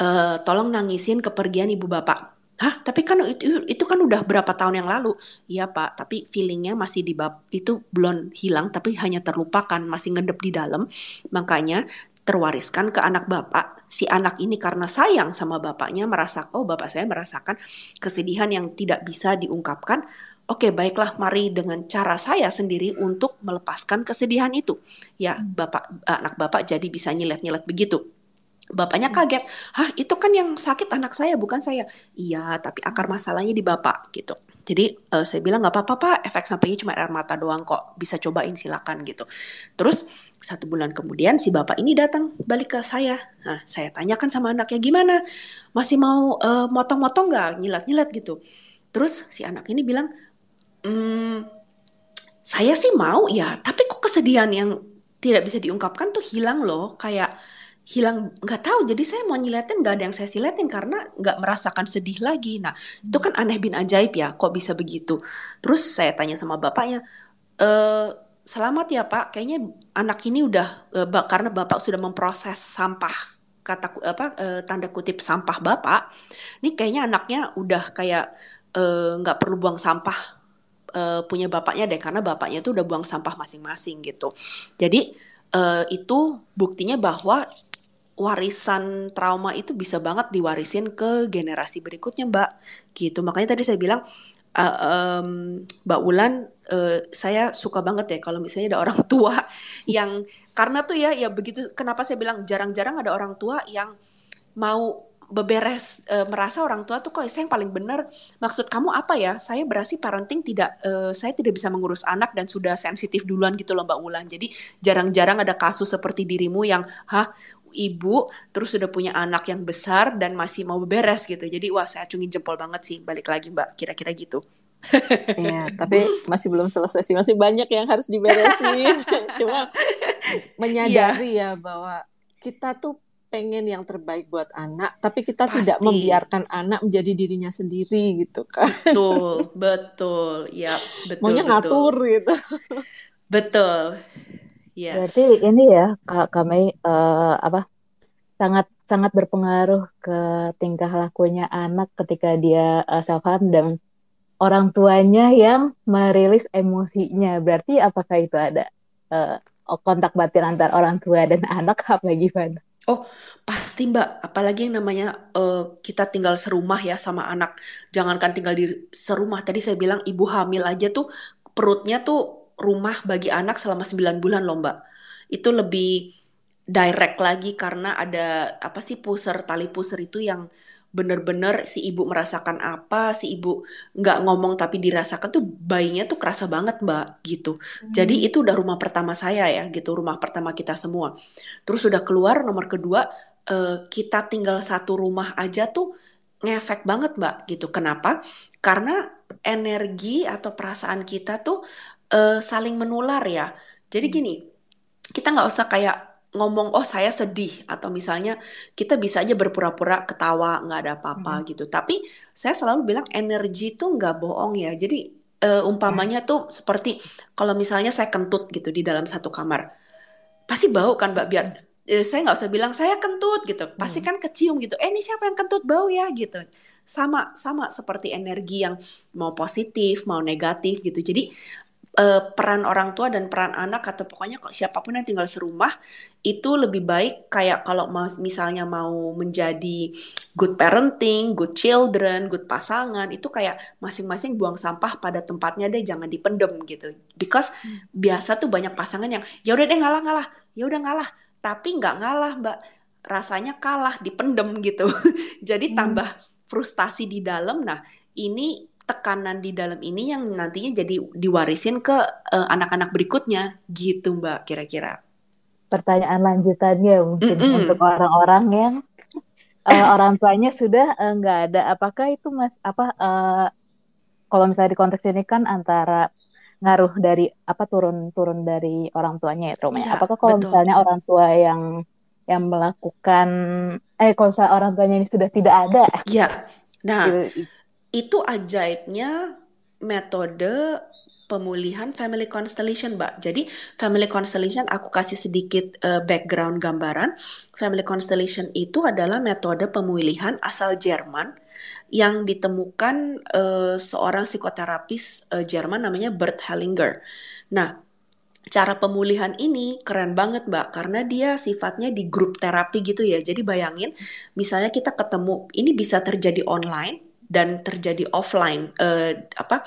uh, tolong nangisin kepergian ibu bapak Hah, tapi kan itu, itu kan udah berapa tahun yang lalu. Iya Pak, tapi feelingnya masih di bab itu belum hilang, tapi hanya terlupakan, masih ngedep di dalam. Makanya terwariskan ke anak bapak. Si anak ini karena sayang sama bapaknya merasa, oh bapak saya merasakan kesedihan yang tidak bisa diungkapkan. Oke, baiklah, mari dengan cara saya sendiri untuk melepaskan kesedihan itu. Ya, bapak anak bapak jadi bisa nyilet-nyilet begitu. Bapaknya hmm. kaget, hah itu kan yang sakit anak saya bukan saya. Iya, tapi akar masalahnya di bapak gitu. Jadi uh, saya bilang nggak apa-apa pak, efek sampingnya cuma air mata doang kok, bisa cobain silakan gitu. Terus satu bulan kemudian si bapak ini datang balik ke saya. Nah saya tanyakan sama anaknya gimana, masih mau uh, motong-motong nggak, nyilat-nyilat gitu. Terus si anak ini bilang, mm, saya sih mau ya, tapi kok kesedihan yang tidak bisa diungkapkan tuh hilang loh, kayak hilang nggak tahu. Jadi saya mau nyiletin nggak ada yang saya siletin karena nggak merasakan sedih lagi. Nah itu kan aneh bin ajaib ya kok bisa begitu? Terus saya tanya sama bapaknya e, selamat ya pak. Kayaknya anak ini udah e, karena bapak sudah memproses sampah kata apa e, tanda kutip sampah bapak. Ini kayaknya anaknya udah kayak nggak perlu buang sampah e, punya bapaknya deh karena bapaknya tuh udah buang sampah masing-masing gitu. Jadi uh, itu buktinya bahwa warisan trauma itu bisa banget diwarisin ke generasi berikutnya mbak. Gitu. Makanya tadi saya bilang uh, um, mbak Wulan uh, saya suka banget ya kalau misalnya ada orang tua <laughs> yang karena tuh ya ya begitu kenapa saya bilang jarang-jarang ada orang tua yang mau beberes e, merasa orang tua tuh kok saya yang paling benar? Maksud kamu apa ya? Saya berarti parenting tidak e, saya tidak bisa mengurus anak dan sudah sensitif duluan gitu loh Mbak Wulan jadi jarang-jarang ada kasus seperti dirimu yang hah ibu terus sudah punya anak yang besar dan masih mau beberes gitu. Jadi wah saya acungin jempol banget sih balik lagi Mbak kira-kira gitu. <laughs> Iya, tapi masih belum selesai sih, masih banyak yang harus diberesin. <laughs> Cuma menyadari ya. ya bahwa kita tuh pengen yang terbaik buat anak, tapi kita Pasti. tidak membiarkan anak menjadi dirinya sendiri gitu kan. Betul, <laughs> betul. Ya, betul. Maunya betul. ngatur gitu. Betul. Yes. Berarti ini ya Kak kami uh, apa? sangat sangat berpengaruh ke tingkah lakunya anak ketika dia uh, self harm dan orang tuanya yang merilis emosinya. Berarti apakah itu ada uh, kontak batin antar orang tua dan <laughs> anak apa gimana? Oh, pasti Mbak. Apalagi yang namanya uh, kita tinggal serumah ya sama anak. Jangankan tinggal di serumah. Tadi saya bilang ibu hamil aja tuh perutnya tuh rumah bagi anak selama 9 bulan loh Mbak. Itu lebih direct lagi karena ada apa sih puser tali puser itu yang bener-bener si ibu merasakan apa, si ibu nggak ngomong tapi dirasakan tuh bayinya tuh kerasa banget mbak gitu. Hmm. Jadi itu udah rumah pertama saya ya gitu, rumah pertama kita semua. Terus udah keluar nomor kedua uh, kita tinggal satu rumah aja tuh ngefek banget mbak gitu. Kenapa? Karena energi atau perasaan kita tuh uh, saling menular ya. Jadi hmm. gini, kita nggak usah kayak ngomong oh saya sedih atau misalnya kita bisa aja berpura-pura ketawa nggak ada apa-apa hmm. gitu. Tapi saya selalu bilang energi tuh nggak bohong ya. Jadi uh, umpamanya hmm. tuh seperti kalau misalnya saya kentut gitu di dalam satu kamar pasti bau kan mbak? Biar uh, saya nggak usah bilang saya kentut gitu. Pasti hmm. kan kecium gitu eh ini siapa yang kentut? Bau ya gitu. Sama sama seperti energi yang mau positif mau negatif gitu. Jadi uh, peran orang tua dan peran anak atau pokoknya siapa pun yang tinggal serumah itu lebih baik kayak kalau misalnya mau menjadi good parenting, good children, good pasangan itu kayak masing-masing buang sampah pada tempatnya deh jangan dipendem gitu. Because hmm. biasa tuh banyak pasangan yang ya udah deh ngalah ngalah, ya udah ngalah, tapi nggak ngalah mbak, rasanya kalah dipendem gitu. <laughs> Jadi hmm. tambah frustasi di dalam. Nah ini tekanan di dalam ini yang nantinya jadi diwarisin ke uh, anak-anak berikutnya gitu mbak kira-kira pertanyaan lanjutannya mungkin mm -mm. untuk orang-orang yang uh, <laughs> orang tuanya sudah eh, nggak uh, ada. Apakah itu mas apa uh, kalau misalnya di konteks ini kan antara ngaruh dari apa turun turun dari orang tuanya ya trauma. Ya, Apakah kalau betul. misalnya orang tua yang yang melakukan eh kalau misalnya orang tuanya ini sudah tidak ada? Ya, nah gitu. itu ajaibnya metode pemulihan family constellation, Mbak. Jadi family constellation aku kasih sedikit uh, background gambaran. Family constellation itu adalah metode pemulihan asal Jerman yang ditemukan uh, seorang psikoterapis uh, Jerman namanya Bert Hellinger. Nah, cara pemulihan ini keren banget mbak karena dia sifatnya di grup terapi gitu ya jadi bayangin misalnya kita ketemu ini bisa terjadi online dan terjadi offline uh, apa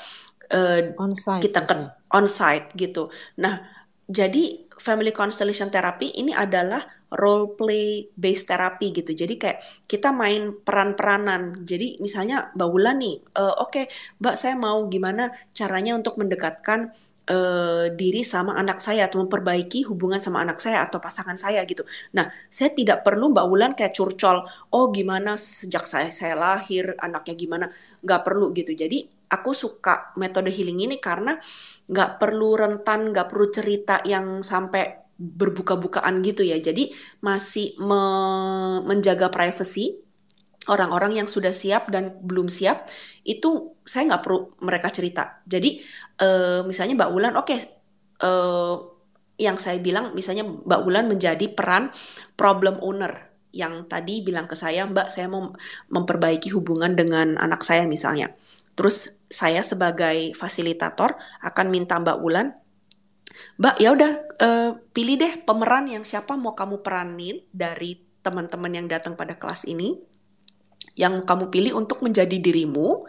uh, on-site, kita ke okay. on-site gitu. Nah, jadi family constellation therapy ini adalah role play based therapy gitu. Jadi kayak kita main peran-peranan. Jadi misalnya Mbak Wulan nih, uh, oke, okay, Mbak saya mau gimana caranya untuk mendekatkan uh, diri sama anak saya atau memperbaiki hubungan sama anak saya atau pasangan saya gitu. Nah, saya tidak perlu Mbak Wulan kayak curcol, oh gimana sejak saya saya lahir anaknya gimana, nggak perlu gitu. Jadi aku suka metode healing ini karena nggak perlu rentan, nggak perlu cerita yang sampai berbuka-bukaan gitu ya. Jadi masih me menjaga privacy orang-orang yang sudah siap dan belum siap itu saya nggak perlu mereka cerita. Jadi uh, misalnya Mbak Wulan, oke, okay, uh, eh, yang saya bilang misalnya Mbak Wulan menjadi peran problem owner yang tadi bilang ke saya, Mbak saya mau memperbaiki hubungan dengan anak saya misalnya. Terus saya sebagai fasilitator akan minta Mbak Wulan, Mbak ya udah uh, pilih deh pemeran yang siapa mau kamu peranin dari teman-teman yang datang pada kelas ini, yang kamu pilih untuk menjadi dirimu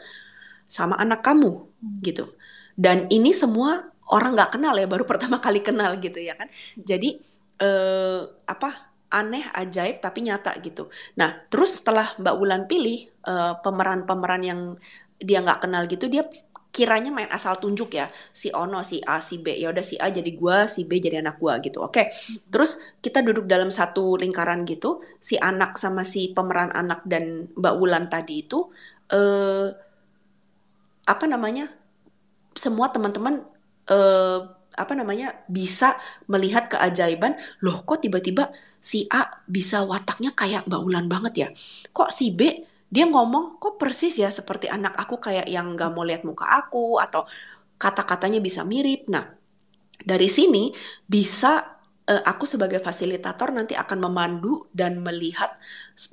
sama anak kamu gitu. Dan ini semua orang nggak kenal ya, baru pertama <laughs> kali kenal gitu ya kan. Jadi uh, apa aneh, ajaib tapi nyata gitu. Nah, terus setelah Mbak Wulan pilih pemeran pemeran-pemeran yang dia nggak kenal gitu, dia kiranya main asal tunjuk ya si Ono si A si B. Ya udah si A jadi gua si B jadi anak gua gitu. Oke okay. terus kita duduk dalam satu lingkaran gitu si anak sama si pemeran anak dan Mbak Wulan tadi itu eh apa namanya semua teman-teman eh apa namanya bisa melihat keajaiban loh kok tiba-tiba si A bisa wataknya kayak Mbak Wulan banget ya? Kok si B dia ngomong kok persis ya seperti anak aku kayak yang gak mau lihat muka aku atau kata-katanya bisa mirip. Nah, dari sini bisa uh, aku sebagai fasilitator nanti akan memandu dan melihat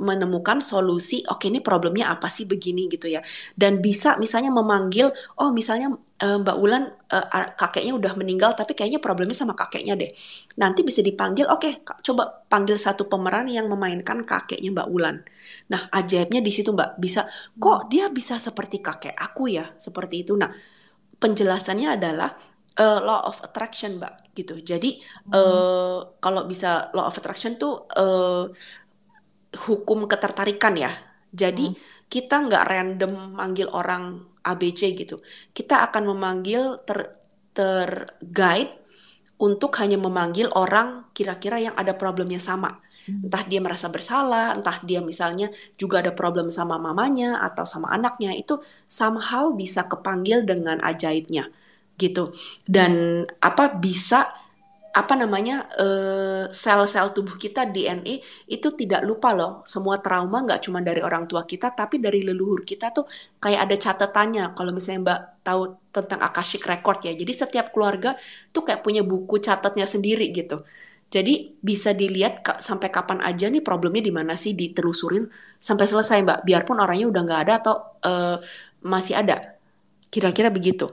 menemukan solusi oke ini problemnya apa sih begini? gitu ya. Dan bisa misalnya memanggil oh misalnya uh, Mbak Wulan uh, kakeknya udah meninggal tapi kayaknya problemnya sama kakeknya deh. Nanti bisa dipanggil oke coba panggil satu pemeran yang memainkan kakeknya Mbak Wulan nah ajaibnya di situ Mbak bisa kok dia bisa seperti kakek aku ya seperti itu nah penjelasannya adalah uh, law of attraction mbak gitu jadi hmm. uh, kalau bisa law of attraction tuh uh, hukum ketertarikan ya jadi hmm. kita nggak random manggil orang ABC gitu kita akan memanggil ter terguide untuk hanya memanggil orang kira-kira yang ada problemnya sama hmm. Entah dia merasa bersalah, entah dia misalnya juga ada problem sama mamanya atau sama anaknya, itu somehow bisa kepanggil dengan ajaibnya gitu. Dan apa bisa apa namanya eh, sel-sel tubuh kita DNA itu tidak lupa loh. Semua trauma nggak cuma dari orang tua kita tapi dari leluhur kita tuh kayak ada catatannya. Kalau misalnya mbak tahu tentang akashic record ya jadi setiap keluarga tuh kayak punya buku catatnya sendiri gitu jadi bisa dilihat sampai kapan aja nih problemnya di mana sih ditelusurin sampai selesai mbak biarpun orangnya udah nggak ada atau uh, masih ada kira-kira begitu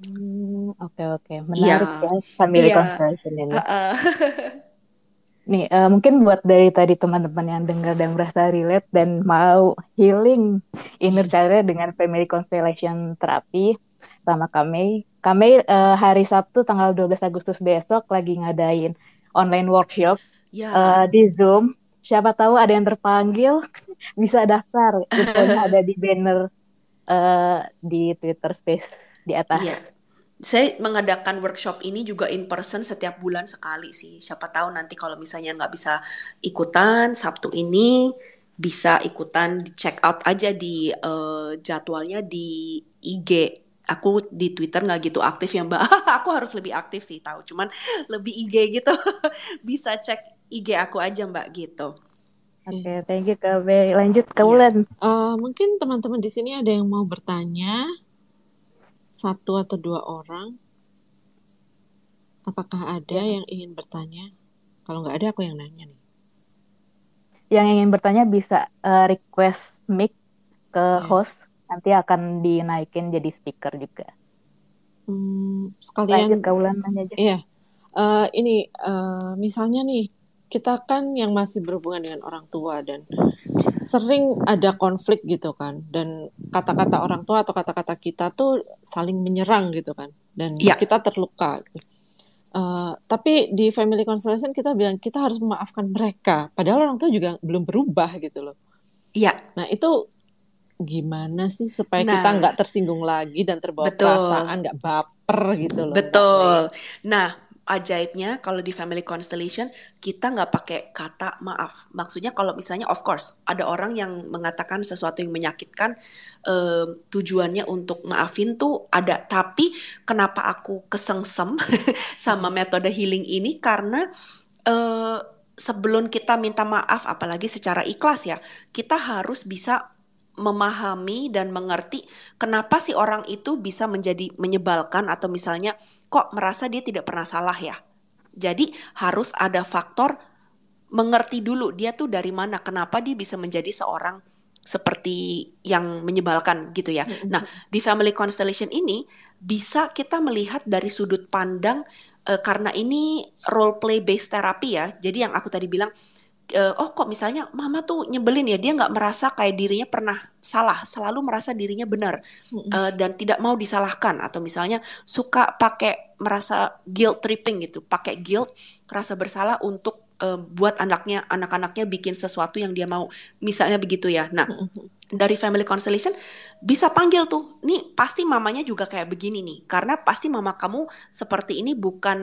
Hmm, oke oke, menarik Iya. ya family Iya. constellation ini. <laughs> Nih, uh, mungkin buat dari tadi teman-teman yang dengar dan merasa relate dan mau healing inner child dengan family constellation terapi sama kami. Kami uh, hari Sabtu tanggal 12 Agustus besok lagi ngadain online workshop Ya. uh, di Zoom. Siapa tahu ada yang terpanggil <laughs> bisa daftar. Infonya <laughs> ada di banner uh, di Twitter Space di atas. Iya. Saya mengadakan workshop ini juga in person setiap bulan sekali sih. Siapa tahu nanti kalau misalnya nggak bisa ikutan Sabtu ini bisa ikutan check out aja di uh, jadwalnya di IG. Aku di Twitter nggak gitu aktif ya Mbak. <laughs> aku harus lebih aktif sih tahu. Cuman lebih IG gitu. <laughs> bisa cek IG aku aja Mbak gitu. Oke, okay, thank you Kak Lanjut ke Wulan. Yeah. Uh, mungkin teman-teman di sini ada yang mau bertanya satu atau dua orang? Apakah ada ya. yang ingin bertanya? Kalau nggak ada, aku yang nanya nih. Yang ingin bertanya bisa uh, request mic ke ya. host, nanti akan dinaikin jadi speaker juga. Hmm, sekalian. Lanjut kaulan nanya aja. Iya. Uh, ini uh, misalnya nih kita kan yang masih berhubungan dengan orang tua dan sering ada konflik gitu kan dan kata-kata orang tua atau kata-kata kita tuh saling menyerang gitu kan dan ya. kita terluka uh, tapi di family constellation kita bilang kita harus memaafkan mereka padahal orang tua juga belum berubah gitu loh iya nah itu gimana sih supaya nah, kita nggak tersinggung lagi dan terbawa betul. perasaan nggak baper gitu loh betul nah ajaibnya kalau di family constellation kita nggak pakai kata maaf. Maksudnya kalau misalnya of course ada orang yang mengatakan sesuatu yang menyakitkan uh, tujuannya untuk maafin tuh ada. Tapi kenapa aku kesengsem <laughs> sama metode healing ini karena uh, sebelum kita minta maaf apalagi secara ikhlas ya kita harus bisa memahami dan mengerti kenapa si orang itu bisa menjadi menyebalkan atau misalnya kok merasa dia tidak pernah salah ya. Jadi harus ada faktor mengerti dulu dia tuh dari mana, kenapa dia bisa menjadi seorang seperti yang menyebalkan gitu ya. Nah, di family constellation ini bisa kita melihat dari sudut pandang uh, karena ini role play based therapy ya. Jadi yang aku tadi bilang uh, oh kok misalnya mama tuh nyebelin ya dia nggak merasa kayak dirinya pernah salah selalu merasa dirinya benar uh, dan tidak mau disalahkan. Atau misalnya suka pakai merasa guilt tripping gitu pakai guilt rasa bersalah untuk uh, buat anaknya anak-anaknya bikin sesuatu yang dia mau. Misalnya begitu ya. Nah dari family constellation bisa panggil tuh nih pasti mamanya juga kayak begini nih karena pasti mama kamu seperti ini bukan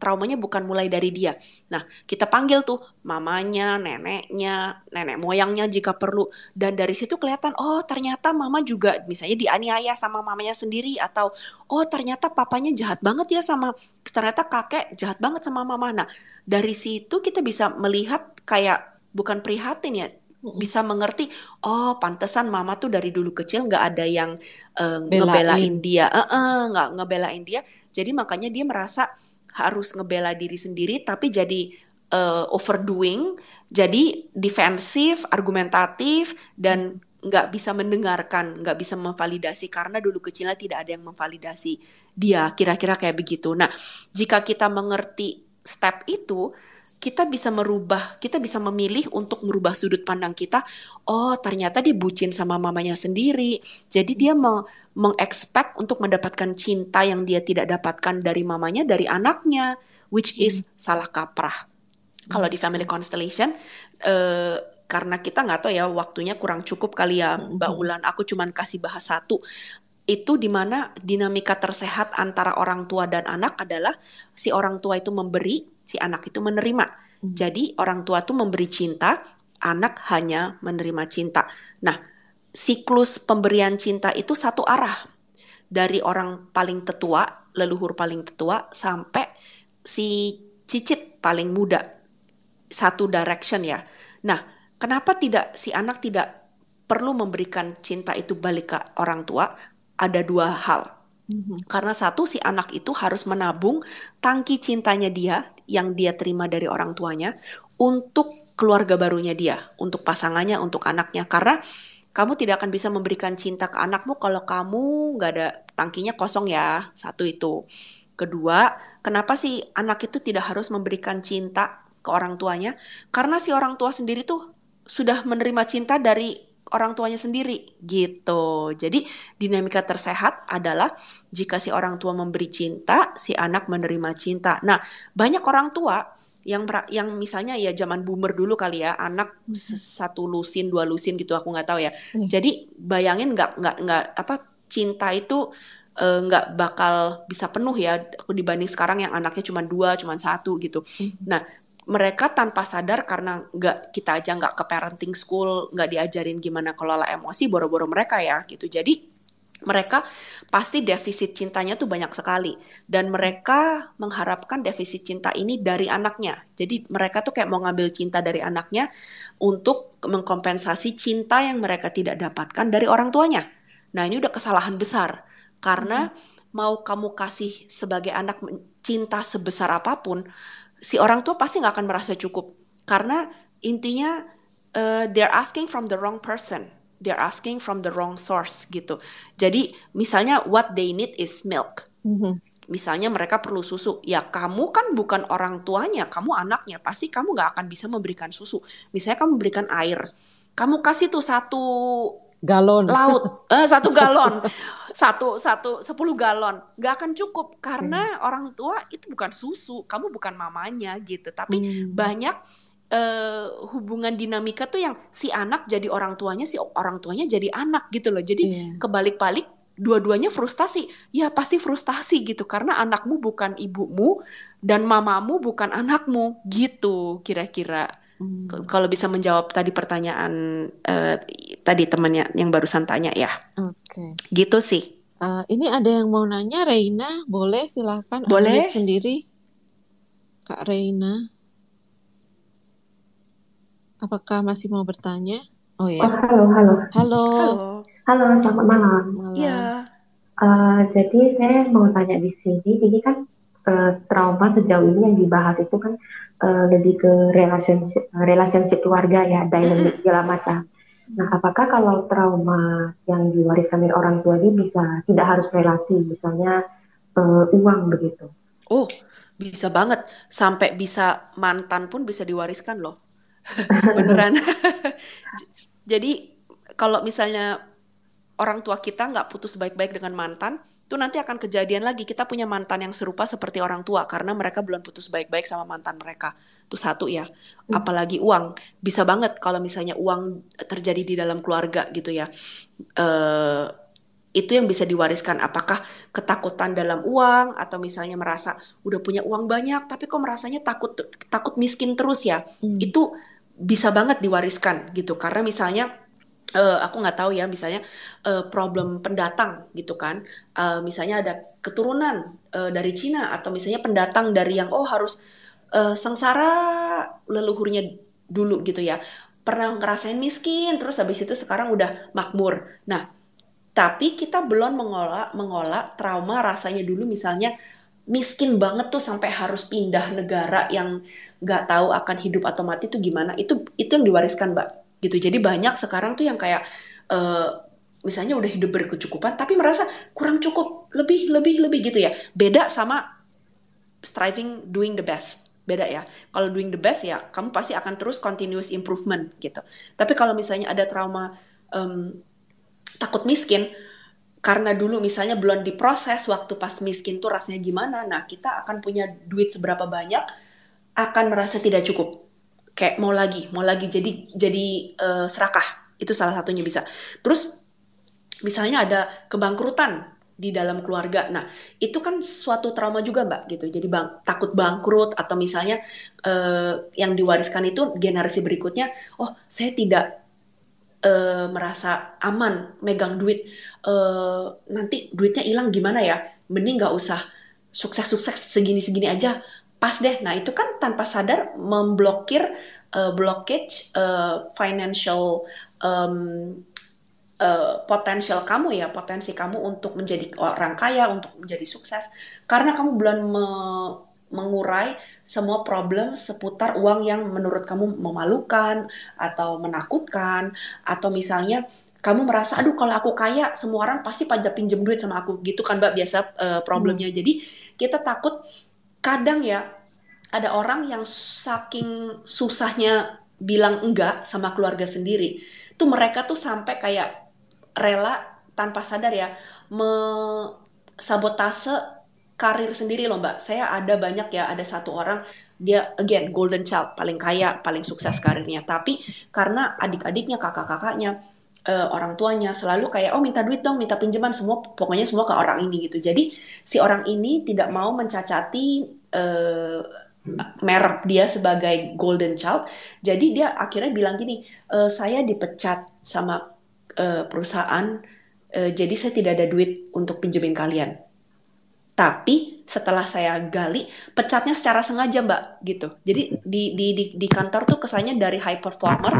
traumanya bukan mulai dari dia. Nah kita panggil tuh mamanya neneknya nenek moyangnya jika perlu. Dan dari situ kelihatan oh ternyata mama juga misalnya dianiaya sama mamanya sendiri atau oh ternyata papanya jahat banget ya sama ternyata kakek jahat banget sama mama. Nah dari situ kita bisa melihat kayak bukan prihatin ya bisa mengerti oh pantesan mama tuh dari dulu kecil nggak ada yang uh, ngebelain dia. Uh -uh, nggak ngebelain dia. Jadi makanya dia merasa harus ngebela diri sendiri tapi jadi uh, overdoing jadi defensif argumentatif dan nggak bisa mendengarkan nggak bisa memvalidasi. Karena dulu kecilnya tidak ada yang memvalidasi dia kira-kira kayak begitu. Nah jika kita mengerti step itu kita bisa merubah, kita bisa memilih untuk merubah sudut pandang kita. Oh, ternyata dia bucin sama mamanya sendiri. Jadi dia mau mengekspek untuk mendapatkan cinta yang dia tidak dapatkan dari mamanya, dari anaknya, which is hmm. salah kaprah. Kalau di family constellation, uh, karena kita nggak tahu ya waktunya kurang cukup kali ya, Mbak hmm. Ulan. Aku cuman kasih bahas satu itu di mana dinamika tersehat antara orang tua dan anak adalah si orang tua itu memberi si anak itu menerima. Hmm. Jadi orang tua tuh memberi cinta, anak hanya menerima cinta. Nah, siklus pemberian cinta itu satu arah. Dari orang paling tetua, leluhur paling tetua sampai si cicit paling muda. Satu direction ya. Nah, kenapa tidak si anak tidak perlu memberikan cinta itu balik ke orang tua? Ada dua hal. Mm-hmm. Karena satu si anak itu harus menabung tangki cintanya dia yang dia terima dari orang tuanya untuk keluarga barunya dia, untuk pasangannya, untuk anaknya. Karena kamu tidak akan bisa memberikan cinta ke anakmu kalau kamu nggak ada tangkinya kosong ya. Satu itu. Kedua, kenapa sih anak itu tidak harus memberikan cinta ke orang tuanya? Karena si orang tua sendiri tuh sudah menerima cinta dari orang tuanya sendiri gitu. Jadi dinamika tersehat adalah jika si orang tua memberi cinta, si anak menerima cinta. Nah, banyak orang tua yang yang misalnya ya zaman boomer dulu kali ya anak hmm. satu lusin dua lusin gitu aku nggak tahu ya hmm. jadi bayangin nggak nggak nggak apa cinta itu eh, nggak uh, bakal bisa penuh ya aku dibanding sekarang yang anaknya cuma dua cuma satu gitu hmm. nah mereka tanpa sadar karena nggak kita aja nggak ke parenting school nggak diajarin gimana kelola emosi boro-boro mereka ya gitu. Jadi mereka pasti defisit cintanya tuh banyak sekali. Dan mereka mengharapkan defisit cinta ini dari anaknya. Jadi mereka tuh kayak mau ngambil cinta dari anaknya untuk mengkompensasi cinta yang mereka tidak dapatkan dari orang tuanya. Nah ini udah kesalahan besar. Karena hmm. mau kamu kasih sebagai anak cinta sebesar apa pun si orang tua pasti nggak akan merasa cukup. Karena intinya uh, they're asking from the wrong person. They're asking from the wrong source gitu. Jadi misalnya what they need is milk. Mm-hmm. misalnya mereka perlu susu. Ya kamu kan bukan orang tuanya kamu anaknya. Pasti kamu nggak akan bisa memberikan susu. Misalnya kamu memberikan air. Kamu kasih tuh satu galon. Laut. <laughs> Eh, satu galon. Satu satu sepuluh galon. Nggak akan cukup karena hmm. orang tua itu bukan susu kamu bukan mamanya gitu. Tapi hmm. banyak uh, hubungan dinamika tuh yang si anak jadi orang tuanya si orang tuanya jadi anak gitu loh. Jadi yeah. kebalik-balik dua-duanya frustasi. Ya pasti frustasi gitu. Karena anakmu bukan ibumu dan mamamu bukan anakmu gitu kira-kira Hmm. Kalau bisa menjawab tadi pertanyaan uh, tadi temannya yang barusan tanya ya. Oke. Okay. Gitu sih. Uh, ini ada yang mau nanya, Reina, boleh silahkan. Boleh. sendiri, Kak Reina. Apakah masih mau bertanya? Oh ya. Oh, halo, halo. Halo. Halo. Halo, selamat malam. Iya. Uh, jadi saya mau tanya di sini, ini kan uh, trauma sejauh ini yang dibahas itu kan uh, lebih ke relationship, relationship keluarga ya, dynamic segala macam. Nah, apakah kalau trauma yang diwariskan dari orang tua ini bisa tidak harus relasi, misalnya uh, uang begitu? Oh, bisa banget. Sampai bisa mantan pun bisa diwariskan loh. <laughs> Beneran. <laughs> Jadi kalau misalnya orang tua kita nggak putus baik-baik dengan mantan, itu nanti akan kejadian lagi. Kita punya mantan yang serupa seperti orang tua karena mereka belum putus baik-baik sama mantan mereka. Itu satu ya. Hmm. apalagi uang. Bisa banget kalau misalnya uang terjadi di dalam keluarga gitu ya. Uh, itu yang bisa diwariskan. Apakah ketakutan dalam uang atau misalnya merasa udah punya uang banyak tapi kok merasanya takut takut miskin terus ya? Hmm. itu bisa banget diwariskan gitu. Karena misalnya uh, aku nggak tahu ya misalnya uh, problem pendatang gitu kan. Uh, misalnya ada keturunan uh, dari Cina atau misalnya pendatang dari yang oh harus uh, sengsara leluhurnya dulu gitu ya. Pernah ngerasain miskin terus habis itu sekarang udah makmur. Nah tapi kita belum mengolah mengolah trauma rasanya dulu misalnya miskin banget tuh sampai harus pindah negara yang nggak tahu akan hidup atau mati tuh gimana. Itu itu yang diwariskan mbak gitu jadi banyak sekarang tuh yang kayak uh, misalnya udah hidup berkecukupan tapi merasa kurang cukup lebih lebih lebih gitu ya beda sama striving doing the best beda ya. Kalau doing the best ya kamu pasti akan terus continuous improvement gitu. Tapi kalau misalnya ada trauma um, takut miskin karena dulu misalnya belum diproses waktu pas miskin tuh rasanya gimana, nah kita akan punya duit seberapa banyak akan merasa tidak cukup. Kayak mau lagi, mau lagi jadi jadi uh, serakah. Itu salah satunya bisa. Terus misalnya ada kebangkrutan di dalam keluarga. Nah, itu kan suatu trauma juga, Mbak, gitu. Jadi bang, takut bangkrut atau misalnya uh, yang diwariskan itu generasi berikutnya, oh, saya tidak uh, merasa aman megang duit. Uh, nanti duitnya hilang gimana ya? Mending nggak usah sukses-sukses segini-segini aja. Pas deh. Nah, itu kan tanpa sadar memblokir uh, blockage uh, financial um, uh, potensial kamu ya, potensi kamu untuk menjadi orang kaya, untuk menjadi sukses, karena kamu belum me mengurai semua problem seputar uang yang menurut kamu memalukan atau menakutkan atau misalnya kamu merasa aduh kalau aku kaya semua orang pasti pada pinjam duit sama aku gitu kan mbak biasa uh, problemnya hmm. jadi kita takut kadang ya ada orang yang saking susahnya bilang enggak sama keluarga sendiri tuh mereka tuh sampai kayak rela tanpa sadar ya sabotase karir sendiri loh mbak. Saya ada banyak ya, ada satu orang dia again golden child paling kaya, paling sukses karirnya. Tapi karena adik-adiknya, kakak-kakaknya, uh, orang tuanya selalu kayak oh minta duit dong, minta pinjaman semua, pokoknya semua ke orang ini gitu. Jadi si orang ini tidak mau mencacati uh, merek dia sebagai golden child. Jadi dia akhirnya bilang gini, e, saya dipecat sama uh, perusahaan, uh, jadi saya tidak ada duit untuk pinjemin kalian. Tapi setelah saya gali, pecatnya secara sengaja mbak, gitu. Jadi di di di, di kantor tuh kesannya dari high performer,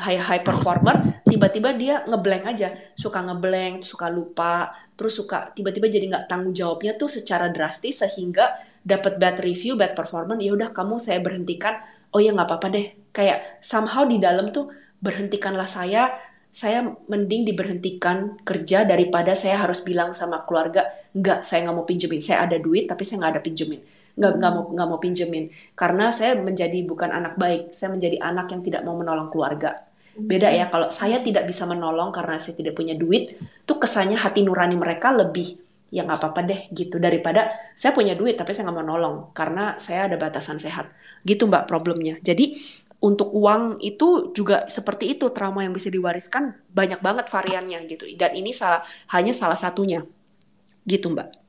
high high performer, tiba-tiba dia ngeblank aja, suka ngeblank, suka lupa, terus suka tiba-tiba jadi nggak tanggung jawabnya tuh secara drastis sehingga dapat bad review, bad performance, ya udah kamu saya berhentikan. Oh ya nggak apa-apa deh. Kayak somehow di dalam tuh berhentikanlah saya saya mending diberhentikan kerja daripada saya harus bilang sama keluarga nggak saya nggak mau pinjemin saya ada duit tapi saya nggak ada pinjemin nggak nggak mau nggak mau pinjemin. Karena saya menjadi bukan anak baik saya menjadi anak yang tidak mau menolong keluarga. Beda ya kalau saya tidak bisa menolong karena saya tidak punya duit tuh kesannya hati nurani mereka lebih ya nggak apa-apa deh gitu. Daripada saya punya duit tapi saya nggak mau nolong karena saya ada batasan sehat. Gitu mbak problemnya. Jadi untuk uang itu juga seperti itu trauma yang bisa diwariskan banyak banget variannya gitu. Dan ini salah hanya salah satunya. Gitu mbak.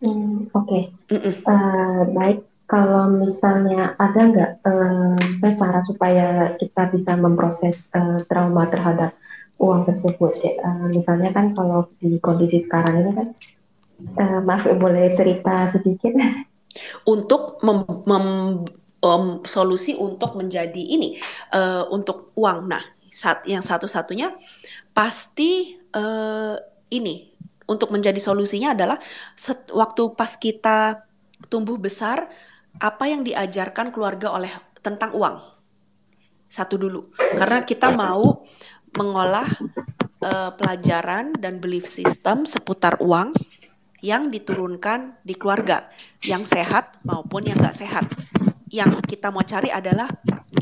Hmm, Oke okay. uh, baik kalau misalnya ada nggak uh, cara supaya kita bisa memproses uh, trauma terhadap uang tersebut ya, uh, misalnya kan kalau di kondisi sekarang ini kan uh, maaf boleh cerita sedikit untuk mem, mem, um, solusi untuk menjadi ini uh, untuk uang. Nah, saat yang satu-satunya pasti uh, ini untuk menjadi solusinya adalah waktu pas kita tumbuh besar apa yang diajarkan keluarga oleh tentang uang. Satu dulu. Karena kita mau mengolah uh, pelajaran dan belief system seputar uang yang diturunkan di keluarga, yang sehat maupun yang nggak sehat yang kita mau cari adalah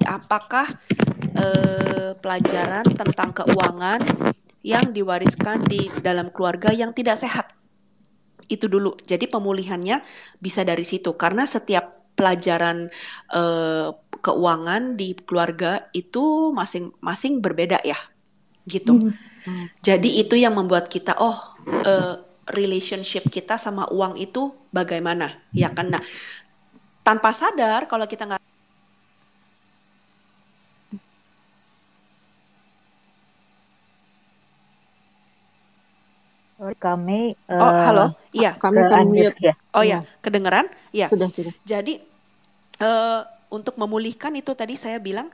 apakah eh, pelajaran tentang keuangan yang diwariskan di dalam keluarga yang tidak sehat. itu dulu. Jadi pemulihannya bisa dari situ karena setiap pelajaran uh, keuangan di keluarga itu masing-masing berbeda ya, gitu. Hmm. Jadi itu yang membuat kita oh uh, relationship kita sama uang itu bagaimana, ya kan? Nah, tanpa sadar kalau kita nggak kami uh, oh halo. Iya kami kan ya. Oh ya kedengeran? Ya sudah sudah. Jadi uh, untuk memulihkan itu tadi saya bilang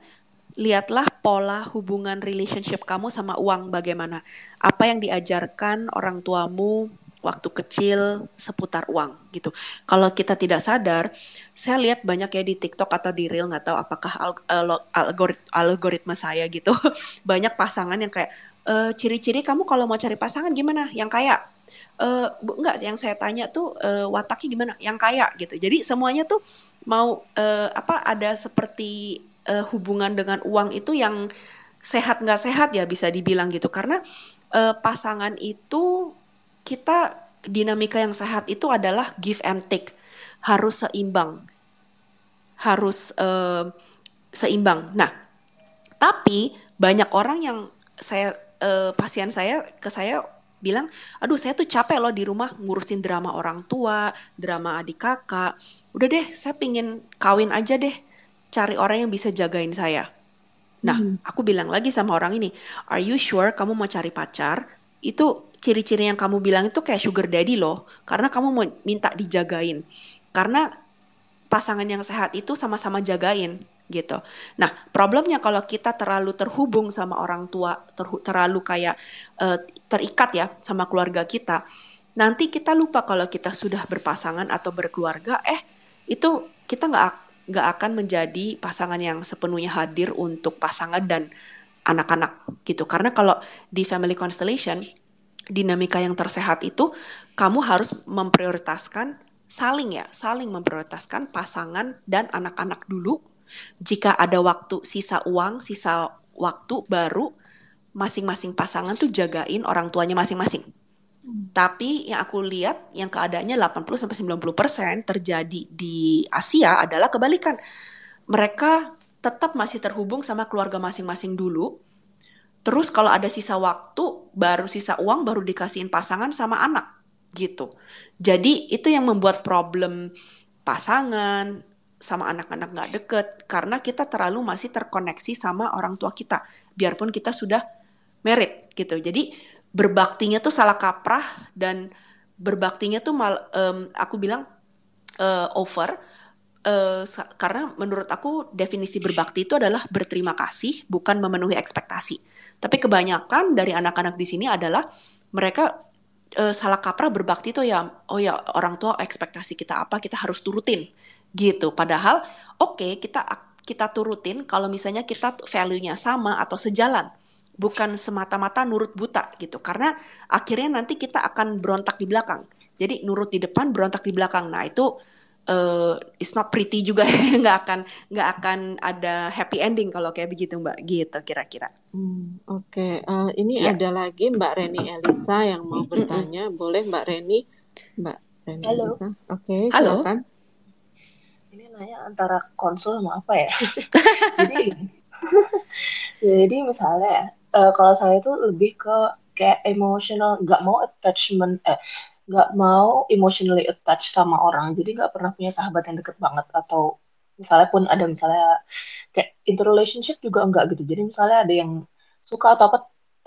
lihatlah pola hubungan relationship kamu sama uang bagaimana. Apa yang diajarkan orang tuamu waktu kecil seputar uang gitu. Kalau kita tidak sadar saya lihat banyak ya di TikTok atau di Reel nggak tahu apakah algorit algoritma saya gitu. <laughs> Banyak pasangan yang kayak uh, ciri-ciri kamu kalau mau cari pasangan gimana? Yang kaya? Uh, enggak, yang saya tanya tuh uh, wataknya gimana? Yang kaya gitu. Jadi semuanya tuh mau uh, apa? Ada seperti uh, hubungan dengan uang itu yang sehat nggak sehat ya bisa dibilang gitu. Karena uh, pasangan itu kita dinamika yang sehat itu adalah give and take, harus seimbang, harus uh, seimbang. Nah, tapi banyak orang yang saya uh, pasien saya ke saya bilang, aduh saya tuh capek loh di rumah ngurusin drama orang tua, drama adik kakak. Udah deh, saya pingin kawin aja deh, cari orang yang bisa jagain saya. Nah, hmm. aku bilang lagi sama orang ini, are you sure kamu mau cari pacar? Itu ciri-ciri yang kamu bilang itu kayak sugar daddy loh, karena kamu mau minta dijagain. Karena pasangan yang sehat itu sama-sama jagain gitu. Nah, problemnya kalau kita terlalu terhubung sama orang tua, ter terlalu kayak uh, terikat ya sama keluarga kita, nanti kita lupa kalau kita sudah berpasangan atau berkeluarga, eh itu kita nggak nggak akan menjadi pasangan yang sepenuhnya hadir untuk pasangan dan anak-anak gitu. Karena kalau di family constellation dinamika yang tersehat itu kamu harus memprioritaskan saling ya, saling memprioritaskan pasangan dan anak-anak dulu jika ada waktu sisa uang, sisa waktu baru masing-masing pasangan tuh jagain orang tuanya masing-masing. Hmm. Tapi yang aku lihat yang keadaannya 80 sampai 90% terjadi di Asia adalah kebalikan. Mereka tetap masih terhubung sama keluarga masing-masing dulu. Terus kalau ada sisa waktu, baru sisa uang baru dikasihin pasangan sama anak gitu. Jadi itu yang membuat problem pasangan, sama anak-anak nggak deket karena kita terlalu masih terkoneksi sama orang tua kita biarpun kita sudah merit gitu. Jadi berbaktinya tuh salah kaprah dan berbaktinya tuh mal um, aku bilang uh, over uh, karena menurut aku definisi berbakti itu adalah berterima kasih bukan memenuhi ekspektasi. Tapi kebanyakan dari anak-anak di sini adalah mereka uh, salah kaprah berbakti itu ya oh ya orang tua ekspektasi kita apa kita harus turutin gitu. Padahal oke okay, kita kita turutin kalau misalnya kita value-nya sama atau sejalan. Bukan semata-mata nurut buta gitu. Karena akhirnya nanti kita akan berontak di belakang. Jadi nurut di depan, berontak di belakang. Nah, itu uh, it's not pretty juga <laughs> nggak akan nggak akan ada happy ending kalau kayak begitu mbak gitu kira-kira. Hmm, Oke okay. uh, eh, ini ya. ada lagi mbak Reni Elisa yang mau bertanya boleh mbak Reni mbak Reni Halo. Elisa oke okay, silakan nanya antara konsul sama apa ya? <laughs> Jadi <laughs> jadi misalnya uh, kalau saya itu lebih ke kayak emotional nggak mau attachment eh nggak mau emotionally attached sama orang. Jadi nggak pernah punya sahabat yang deket banget. Atau misalnya pun ada misalnya kayak interrelationship juga enggak gitu. Jadi misalnya ada yang suka atau apa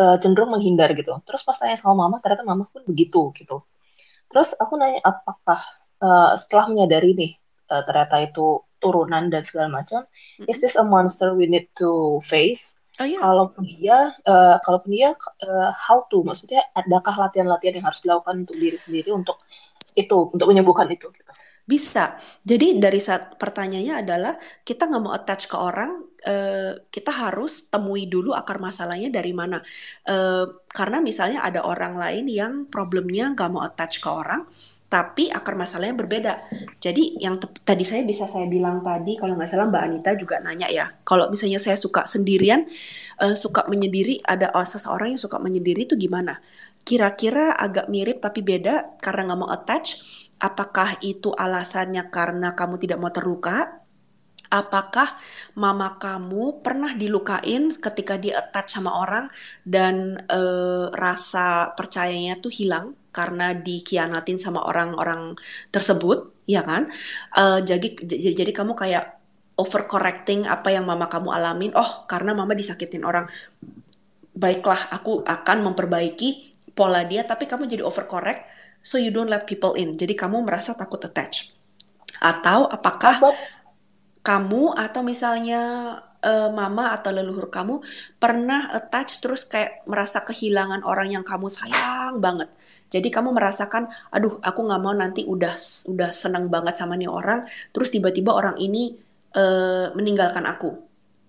uh, cenderung menghindar gitu. Terus pas tanya sama mama ternyata mama pun begitu gitu. Terus aku nanya apakah uh, setelah menyadari nih uh, ternyata itu turunan dan segala macam mm-hmm. is this a monster we need to face Oh, iya. Kalaupun dia, uh, kalaupun dia uh, how to, maksudnya adakah latihan-latihan yang harus dilakukan untuk diri sendiri untuk itu, untuk menyembuhkan itu? Gitu. Bisa. Jadi dari saat pertanyaannya adalah kita nggak mau attach ke orang, uh, kita harus temui dulu akar masalahnya dari mana. Uh, karena misalnya ada orang lain yang problemnya nggak mau attach ke orang, tapi akar masalahnya berbeda. Jadi yang tadi saya bisa saya bilang tadi, kalau nggak salah Mbak Anita juga nanya ya, kalau misalnya saya suka sendirian, uh, suka menyendiri, ada oh, seseorang yang suka menyendiri itu gimana? kira-kira agak mirip tapi beda karena nggak mau attach. Apakah itu alasannya karena kamu tidak mau terluka? Apakah mama kamu pernah dilukain ketika dia attach sama orang dan uh, rasa percayanya tuh hilang karena dikianatin sama orang-orang tersebut, ya kan? Uh, jadi jadi kamu kayak overcorrecting apa yang mama kamu alamin. Oh, karena mama disakitin orang. Baiklah, aku akan memperbaiki pola dia, tapi kamu jadi overcorrect, so you don't let people in. Jadi kamu merasa takut attach. Atau apakah kamu atau misalnya uh, mama atau leluhur kamu pernah attach terus kayak merasa kehilangan orang yang kamu sayang banget. Jadi kamu merasakan, aduh, aku nggak mau nanti udah udah senang banget sama nih orang, terus tiba-tiba orang ini uh, meninggalkan aku,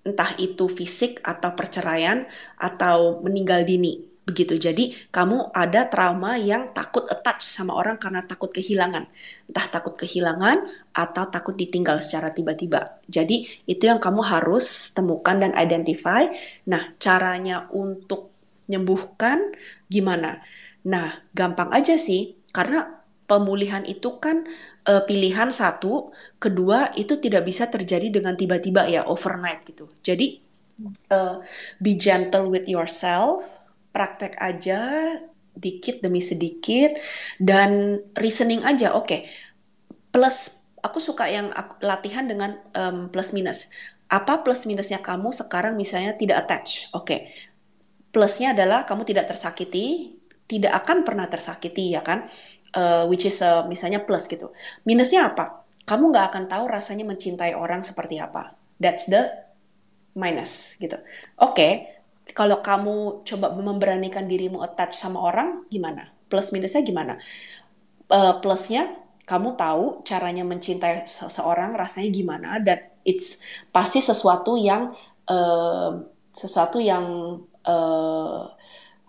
entah itu fisik atau perceraian atau meninggal dini begitu. Jadi kamu ada trauma yang takut attach sama orang karena takut kehilangan. Entah takut kehilangan atau takut ditinggal secara tiba-tiba. Jadi itu yang kamu harus temukan dan identify. Nah, caranya untuk menyembuhkan gimana? Nah, gampang aja sih karena pemulihan itu kan uh, pilihan satu, kedua itu tidak bisa terjadi dengan tiba-tiba ya overnight gitu. Jadi uh, be gentle with yourself praktek aja dikit demi sedikit dan reasoning aja oke okay. plus aku suka yang aku, latihan dengan um, plus minus apa plus minusnya kamu sekarang misalnya tidak attach oke okay. plusnya adalah kamu tidak tersakiti tidak akan pernah tersakiti ya kan? Uh, which is uh, misalnya plus gitu. Minusnya apa? Kamu nggak akan tahu rasanya mencintai orang seperti apa. That's the minus gitu. Oke okay kalau kamu coba memberanikan dirimu attach sama orang, gimana? Plus minusnya gimana? Uh, plusnya, kamu tahu caranya mencintai seseorang rasanya gimana dan it's pasti sesuatu yang uh, sesuatu yang uh,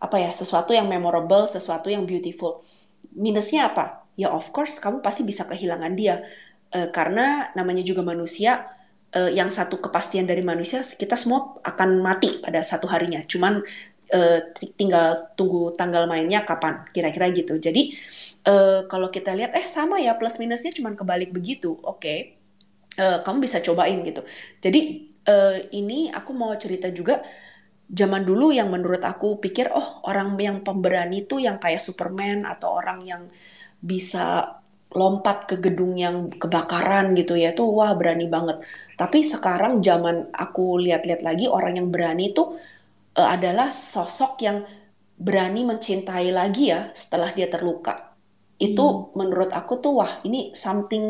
apa ya sesuatu yang memorable sesuatu yang beautiful minusnya apa ya of course kamu pasti bisa kehilangan dia uh, karena namanya juga manusia uh, yang satu kepastian dari manusia kita semua akan mati pada satu harinya. Cuman uh, tinggal tunggu tanggal mainnya kapan kira-kira gitu. Jadi uh, kalau kita lihat eh sama ya plus minusnya cuman kebalik begitu. Oke. Okay. Kamu bisa cobain gitu. Jadi uh, ini aku mau cerita juga zaman dulu yang menurut aku pikir oh orang yang pemberani itu yang kayak Superman atau orang yang bisa lompat ke gedung yang kebakaran gitu ya itu wah berani banget tapi sekarang zaman aku lihat-lihat lagi orang yang berani itu uh, adalah sosok yang berani mencintai lagi ya setelah dia terluka itu hmm. menurut aku tuh wah ini something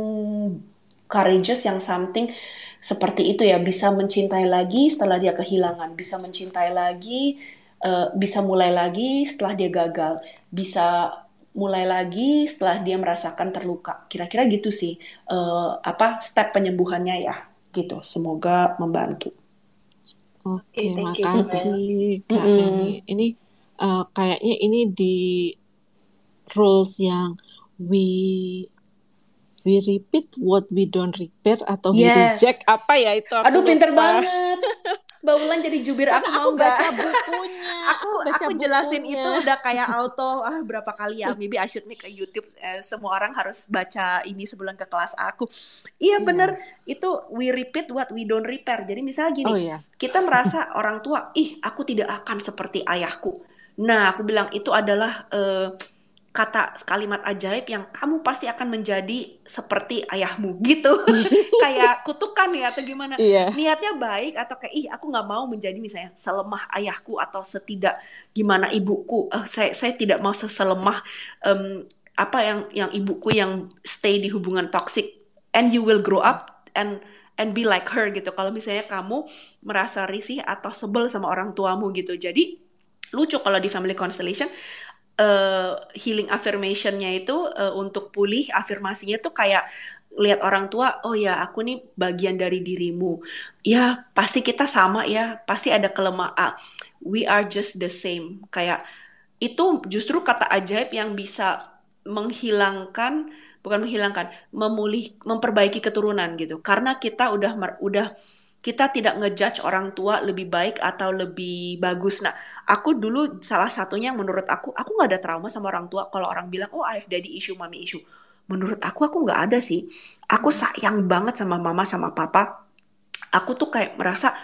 courageous yang something seperti itu ya bisa mencintai lagi setelah dia kehilangan bisa mencintai lagi uh, bisa mulai lagi setelah dia gagal bisa mulai lagi setelah dia merasakan terluka. Kira-kira gitu sih uh, apa step penyembuhannya ya gitu. Semoga membantu. Oke, okay, makasih Kak mm -hmm. Ini uh, kayaknya ini di rules yang we we repeat what we don't repair atau yes. we reject apa ya itu aku Aduh lupa. pinter banget Mbak Wulan jadi jubir aku mau nggak? baca bukunya. <laughs> aku baca aku jelasin bukunya. itu udah kayak <laughs> auto ah berapa kali ya. Maybe I should make a YouTube. Eh, semua orang harus baca ini sebelum ke kelas aku. Iya yeah. bener itu we repeat what we don't repair. Jadi misalnya gini, oh, yeah. kita merasa orang tua, ih aku tidak akan seperti ayahku. Nah aku bilang itu adalah uh, kata kalimat ajaib yang kamu pasti akan menjadi seperti ayahmu gitu. <laughs> Kayak kutukan ya atau gimana? Yeah. niatnya baik atau kayak ih aku nggak mau menjadi misalnya selemah ayahku atau setidak gimana ibuku. Uh, saya saya tidak mau selemah um, apa yang yang ibuku yang stay di hubungan toxic. And you will grow up and and be like her gitu. Kalau misalnya kamu merasa risih atau sebel sama orang tuamu gitu. Jadi lucu kalau di family constellation uh, healing affirmationnya itu uh, untuk pulih afirmasinya tuh kayak lihat orang tua oh ya aku nih bagian dari dirimu. Ya pasti kita sama ya pasti ada kelemahan. We are just the same. Kayak itu justru kata ajaib yang bisa menghilangkan bukan menghilangkan memulih memperbaiki keturunan gitu. Karena kita udah udah kita tidak ngejudge orang tua lebih baik atau lebih bagus. Nah, aku dulu salah satunya yang menurut aku, aku nggak ada trauma sama orang tua. Kalau orang bilang, oh I have daddy issue, mommy issue. Menurut aku, aku nggak ada sih. Aku sayang banget sama mama sama papa. Aku tuh kayak merasa,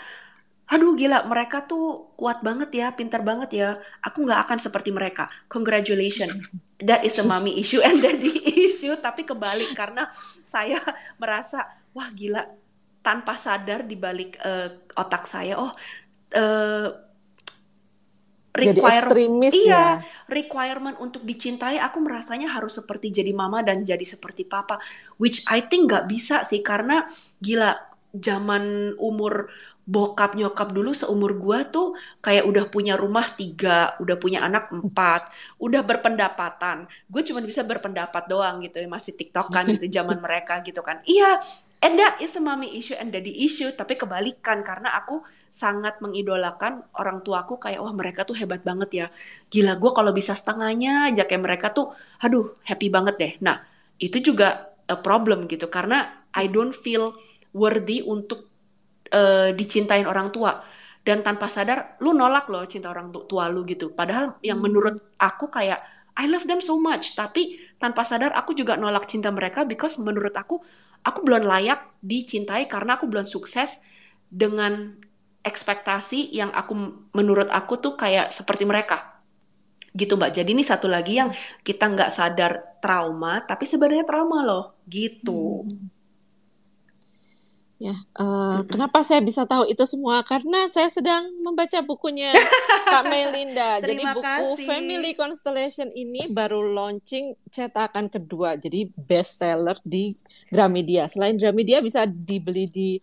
aduh gila, mereka tuh kuat banget ya, pintar banget ya. Aku nggak akan seperti mereka. Congratulations. That is a mommy issue and <laughs> daddy issue. Tapi kebalik, karena saya merasa, wah gila, tanpa sadar di balik uh, otak saya oh uh, require, jadi iya, ya. requirement untuk dicintai aku merasanya harus seperti jadi mama dan jadi seperti papa which I think nggak bisa sih karena gila zaman umur bokap nyokap dulu seumur gua tuh kayak udah punya rumah tiga, udah punya anak empat, udah berpendapatan. Gue cuma bisa berpendapat doang gitu, masih tiktok kan gitu <laughs> zaman mereka gitu kan. Iya, And that is a mommy issue and daddy issue, tapi kebalikan karena aku sangat mengidolakan orang tuaku kayak wah mereka tuh hebat banget ya. Gila gue kalau bisa setengahnya aja kayak mereka tuh aduh happy banget deh. Nah, itu juga a problem gitu karena I don't feel worthy untuk uh, dicintain orang tua dan tanpa sadar lu nolak loh cinta orang tua lu gitu. Padahal yang hmm. menurut aku kayak I love them so much, tapi tanpa sadar aku juga nolak cinta mereka because menurut aku aku belum layak dicintai karena aku belum sukses dengan ekspektasi yang aku menurut aku tuh kayak seperti mereka. Gitu mbak. Jadi ini satu lagi yang kita nggak sadar trauma tapi sebenarnya trauma loh. Gitu. Hmm. Ya, uh, mm-hmm. kenapa saya bisa tahu itu semua? Karena saya sedang membaca bukunya <laughs> Kak Melinda. jadi buku kasih. Family Constellation ini baru launching cetakan kedua, jadi bestseller di Gramedia. Selain Gramedia bisa dibeli di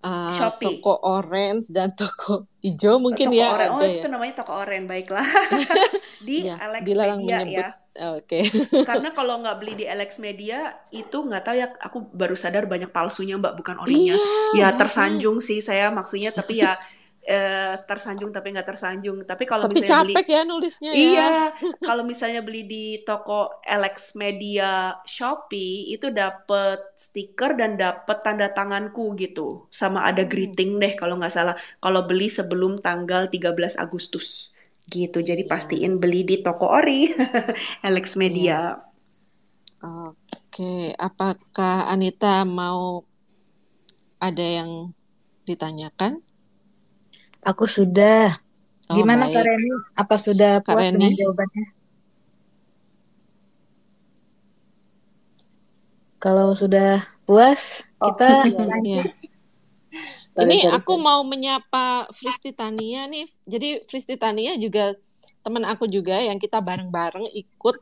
uh, Shopee. toko orange dan <laughs> toko hijau mungkin toko ya. Orange. Oh, ya. itu namanya toko orange, baiklah. <laughs> di ya, Alex Media ya. Oke. Okay. Karena kalau nggak beli di Alex Media itu nggak tahu ya aku baru sadar banyak palsunya Mbak bukan orinya. Iya, ya tersanjung sih saya maksudnya tapi ya <laughs> eh, tersanjung tapi nggak tersanjung. Tapi kalau tapi misalnya capek beli ya nulisnya ya. Iya, kalau misalnya beli di toko Alex Media Shopee itu dapet stiker dan dapet tanda tanganku gitu. Sama ada hmm. greeting deh kalau nggak salah. Kalau beli sebelum tanggal 13 Agustus gitu. Jadi yeah. pastiin beli di toko ori <laughs> Alex Media. Yeah. Oke, okay. apakah Anita mau ada yang ditanyakan? Aku sudah. Oh, Gimana Kak Reni? Apa sudah puas Reni? dengan jawabannya? Kalau sudah puas, oh, kita <laughs> iya. Ini aku mau menyapa Fristi Tania nih. Jadi Fristi Tania juga teman aku juga yang kita bareng-bareng ikut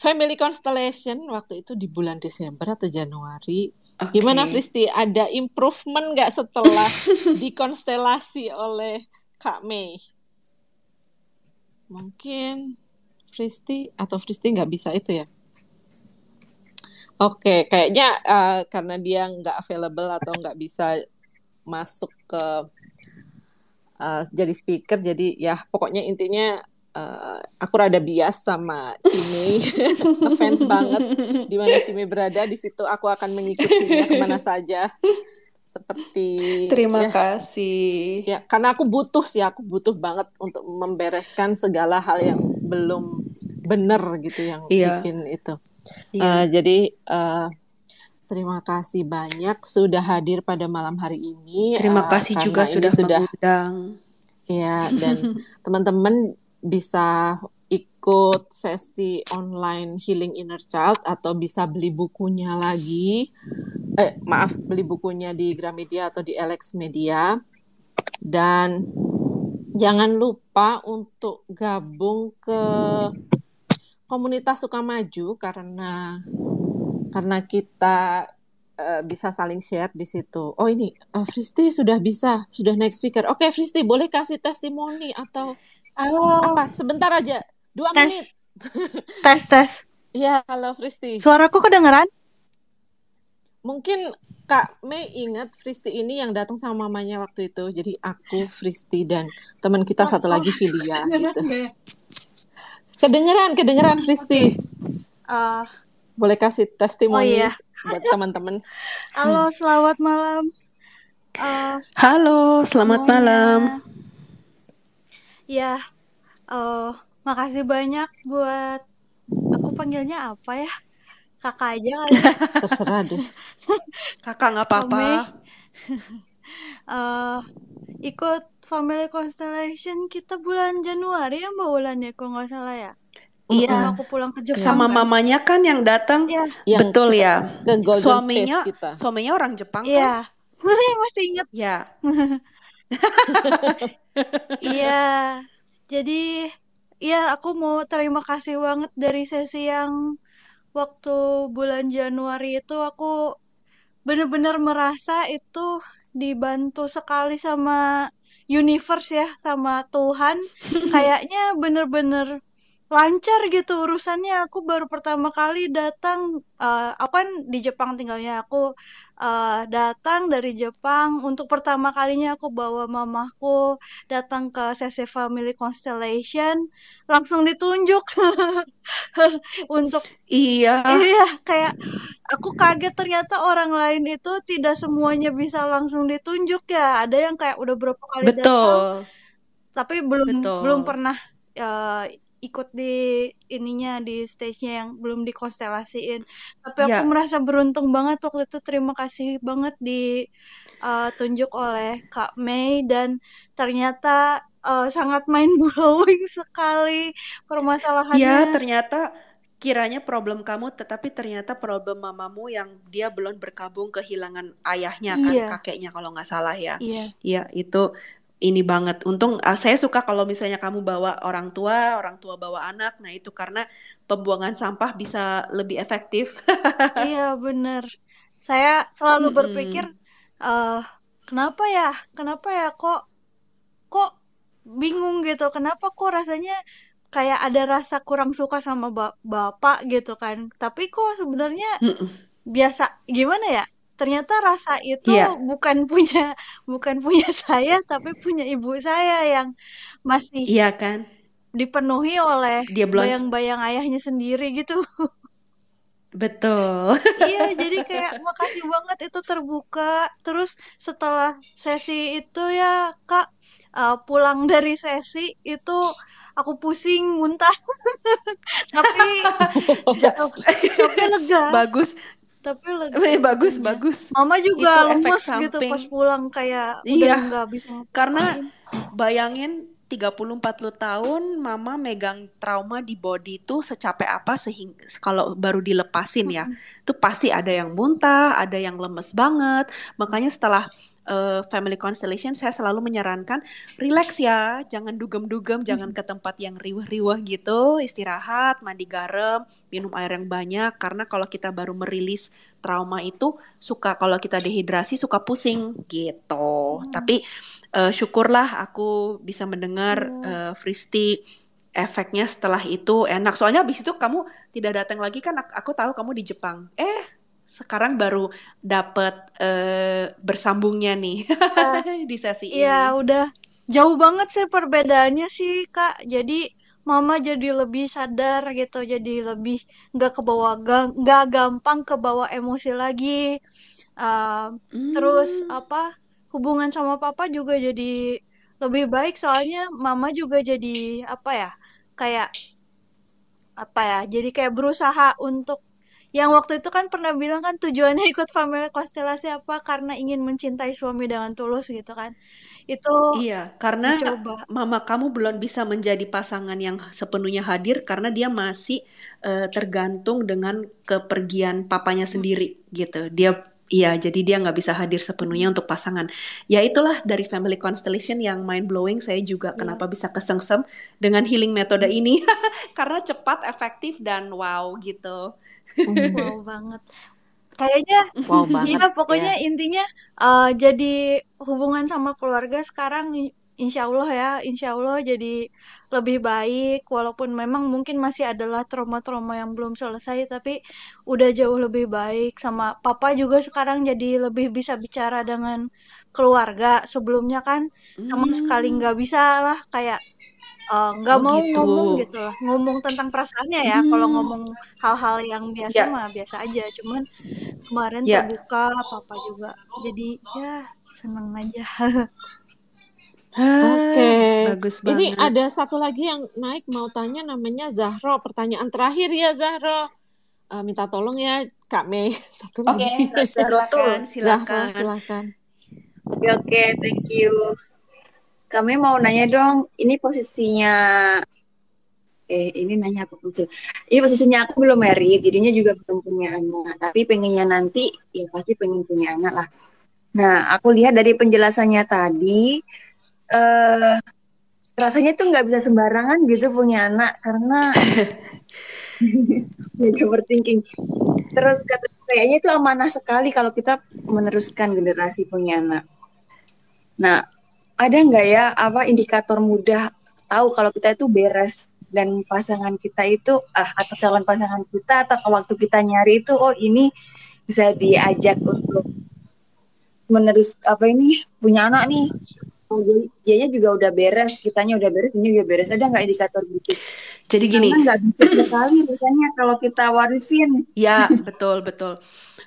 Family Constellation waktu itu di bulan Desember atau Januari. Okay. Gimana Fristi? Ada improvement nggak setelah <laughs> dikonstelasi oleh Kak Mei? Mungkin Fristi atau Fristi nggak bisa itu ya? Oke, okay, kayaknya uh, karena dia nggak available atau nggak bisa masuk ke uh, jadi speaker. Jadi ya pokoknya intinya uh, aku rada bias sama Cime <laughs> fans banget di mana Cime berada. Di situ aku akan mengikutinya ke mana saja. Seperti terima ya, kasih. Ya karena aku butuh sih aku butuh banget untuk membereskan segala hal yang belum benar gitu yang iya. bikin itu. Iya. uh, jadi uh, Terima kasih banyak sudah hadir pada malam hari ini. Terima uh, kasih juga sudah sudah mengundang. Ya, dan <laughs> teman-teman bisa ikut sesi online Healing Inner Child atau bisa beli bukunya lagi. Eh, maaf, beli bukunya di Gramedia atau di Alex Media. Dan jangan lupa untuk gabung ke komunitas Sukamaju karena karena kita uh, bisa saling share di situ. Oh ini uh, Fristi sudah bisa, sudah naik speaker. Oke okay, Fristi boleh kasih testimoni atau halo. apa? Sebentar aja, dua tes. menit. <laughs> tes tes. Iya, halo Fristi. Suaraku kedengeran? Mungkin Kak Mei ingat Fristi ini yang datang sama mamanya waktu itu. Jadi aku, Fristi dan teman kita satu lagi Filia <laughs> gitu. Kedengeran, kedengeran Fristi. Uh, boleh kasih testimoni oh, iya. buat teman-teman. <laughs> Halo, selamat malam. eh, Halo, selamat semuanya. malam. Ya, eh, makasih banyak buat aku panggilnya apa ya? Kakak aja kali. ya. <laughs> Terserah deh. <laughs> Kakak nggak apa-apa. Eh, ikut Family Constellation kita bulan Januari ya Mbak Wulan ya kalau nggak salah ya. Iya, aku pulang ke Jepang sama kan. mamanya kan yang datang. Iya, Yang Betul ya. ke Golden Suaminya, Space kita. suaminya orang Jepang kan? <laughs> iya. Masih inget. Ya. Iya. Jadi ya aku mau terima kasih banget dari sesi yang waktu bulan Januari itu aku bener-bener merasa itu dibantu sekali sama universe ya, sama Tuhan. <laughs> Kayaknya bener-bener lancar gitu urusannya. Aku baru pertama kali datang, eh, aku kan di Jepang tinggalnya. Aku eh, datang dari Jepang. Untuk pertama kalinya aku bawa mamaku datang ke sesi Family Constellation. Langsung ditunjuk <laughs> untuk Iya, Iya, kayak aku kaget ternyata orang lain itu tidak semuanya bisa langsung ditunjuk ya. Ada yang kayak udah berapa kali datang, betul. tapi belum belum Betul. pernah eh, ikut di ininya di stage-nya yang belum dikonstelasiin. Tapi aku Ya, merasa beruntung banget waktu itu. Terima kasih banget ditunjuk oleh Kak Mei dan ternyata eh, sangat mind blowing <laughs> sekali ya permasalahannya. ternyata kiranya problem kamu, tetapi ternyata problem mamamu yang dia belum berkabung kehilangan ayahnya kan, Iya, kakeknya kalau nggak salah ya. iya. Iya, itu ini banget. Untung uh, saya suka kalau misalnya kamu bawa orang tua, orang tua bawa anak. Nah, itu karena pembuangan sampah bisa lebih efektif. <laughs> Iya, bener. Saya selalu berpikir, Mm-mm. eh kenapa ya? Kenapa ya kok kok bingung gitu? Kenapa kok rasanya kayak ada rasa kurang suka sama ba- bapak gitu kan? Tapi kok sebenarnya Mm-mm. biasa gimana ya? Ternyata rasa itu Iya, bukan <laughs> punya bukan punya saya, tapi punya ibu saya yang masih iya kan? dipenuhi oleh Dia bayang-bayang ayahnya sendiri gitu. betul. Iya, jadi <laughs> kayak makasih banget itu terbuka. Terus setelah sesi itu ya, Kak, uh, pulang dari sesi itu aku pusing, muntah. <laughs> Tapi tapi lega. bagus, Tapi lega Eh, bagus, jadinya. bagus. Mama Itu juga efek lemes gitu pas pulang kayak udah Iya, nggak bisa karena bayangin 30-40 tahun mama megang trauma di body itu secapek apa sehingga kalau baru dilepasin ya, itu pasti ada yang muntah, ada yang lemes banget. Makanya setelah eh, family constellation saya selalu menyarankan relax ya, jangan dugem-dugem, jangan ke tempat yang riweh-riweh gitu, istirahat, mandi garam, minum air yang banyak karena kalau kita baru merilis trauma itu suka kalau kita dehidrasi suka pusing gitu. Hmm. Tapi eh, syukurlah aku bisa mendengar Iya. eh, Fristi efeknya setelah itu enak. Soalnya habis itu kamu tidak datang lagi kan? Ak- Aku tahu kamu di Jepang. Eh, sekarang baru dapet eh, bersambungnya nih Iya. <laughs> di sesi Iya, ini. udah jauh banget sih perbedaannya sih, Kak. Jadi Mama jadi lebih sadar gitu, jadi lebih nggak kebawa ga- nggak gampang kebawa emosi lagi. Uh, terus Hmm, apa hubungan sama Papa juga jadi lebih baik soalnya Mama juga jadi apa ya kayak apa ya jadi kayak berusaha untuk yang waktu itu kan pernah bilang kan tujuannya <laughs> ikut family konstelasi apa karena ingin mencintai suami dengan tulus gitu kan itu Iya, karena dicoba mama kamu belum bisa menjadi pasangan yang sepenuhnya hadir karena dia masih eh, tergantung dengan kepergian papanya Mm, sendiri gitu. Dia Iya, jadi dia nggak bisa hadir sepenuhnya untuk pasangan. Ya itulah dari family constellation yang mind blowing. Saya juga iya kenapa bisa kesengsem dengan healing metode Mm, ini <laughs> karena cepat, efektif dan wow gitu. Wow <laughs> banget. Kayaknya Wow <laughs> banget iya ya. pokoknya intinya eh, jadi hubungan sama keluarga sekarang insya Allah ya insya Allah jadi lebih baik. Walaupun memang mungkin masih adalah trauma-trauma yang belum selesai tapi udah jauh lebih baik. Sama papa juga sekarang jadi lebih bisa bicara dengan keluarga. Sebelumnya kan sama sekali Hmm, nggak bisa lah kayak eh, nggak oh mau gitu. ngomong gitu lah ngomong tentang perasaannya ya kalau Hmm, ngomong hal-hal yang biasa ya, mah biasa aja cuman kemarin ya. terbuka papa juga jadi ya seneng aja. <laughs> Oke, bagus ini ada satu lagi yang naik mau tanya namanya Zahro. Pertanyaan terakhir ya Zahro. Uh, minta tolong ya Kak Mei <laughs> satu Oke, lagi. silakan, Zahro silakan. Oke, oke, thank you. Kami mau nanya dong, ini posisinya eh ini nanya apa lucu. Ini posisinya aku belum married, jadinya juga belum punya anak. Tapi pengennya nanti ya pasti pengen punya anak lah. Nah, aku lihat dari penjelasannya tadi, eh rasanya tuh nggak bisa sembarangan gitu punya anak karena <laughs> jadi overthinking. Terus kata kayaknya itu amanah sekali kalau kita meneruskan generasi punya anak. Nah, ada nggak ya apa indikator mudah tahu kalau kita itu beres dan pasangan kita itu ah, atau calon pasangan kita atau waktu kita nyari itu oh ini bisa diajak untuk menerus apa ini punya anak nih. Oh dia juga udah beres kitanya udah beres ini udah beres. Ada nggak indikator gitu? Jadi gini. Karena nggak bisa sekali rasanya kalau kita warisin. Ya betul betul.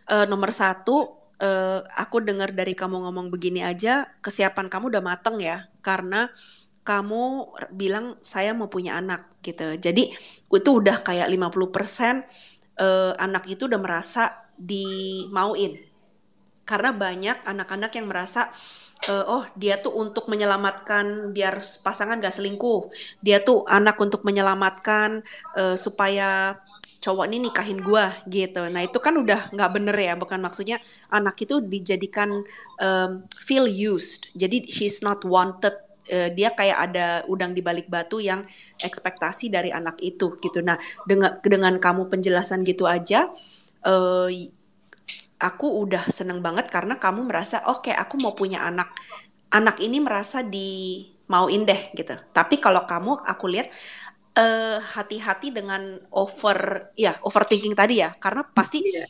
Uh, nomor satu uh, aku dengar dari kamu ngomong begini aja kesiapan kamu udah mateng ya karena kamu bilang saya mau punya anak gitu. Jadi itu udah kayak 50% uh, anak itu udah merasa dimauin. Karena banyak anak-anak yang merasa uh, oh dia tuh untuk menyelamatkan biar pasangan gak selingkuh. Dia tuh anak untuk menyelamatkan uh, supaya cowok ini nikahin gua gitu. Nah itu kan udah nggak bener ya, bukan maksudnya anak itu dijadikan um, feel used. Jadi she's not wanted uh, dia kayak ada udang di balik batu yang ekspektasi dari anak itu gitu. Nah, dengan dengan kamu penjelasan gitu aja uh, aku udah seneng banget karena kamu merasa oke okay, aku mau punya anak. Anak ini merasa di mauin deh gitu. Tapi kalau kamu aku lihat hati hati-hati dengan over ya overthinking tadi ya. Karena pasti yeah.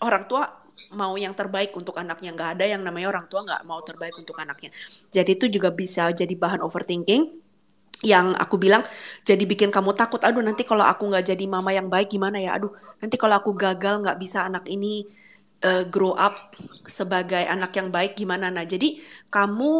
orang tua mau yang terbaik untuk anaknya. Nggak ada yang namanya orang tua nggak mau terbaik untuk anaknya. Jadi itu juga bisa jadi bahan overthinking yang aku bilang jadi bikin kamu takut. Aduh nanti kalau aku nggak jadi mama yang baik gimana ya? Aduh nanti kalau aku gagal nggak bisa anak ini uh, grow up sebagai anak yang baik gimana? Nah jadi kamu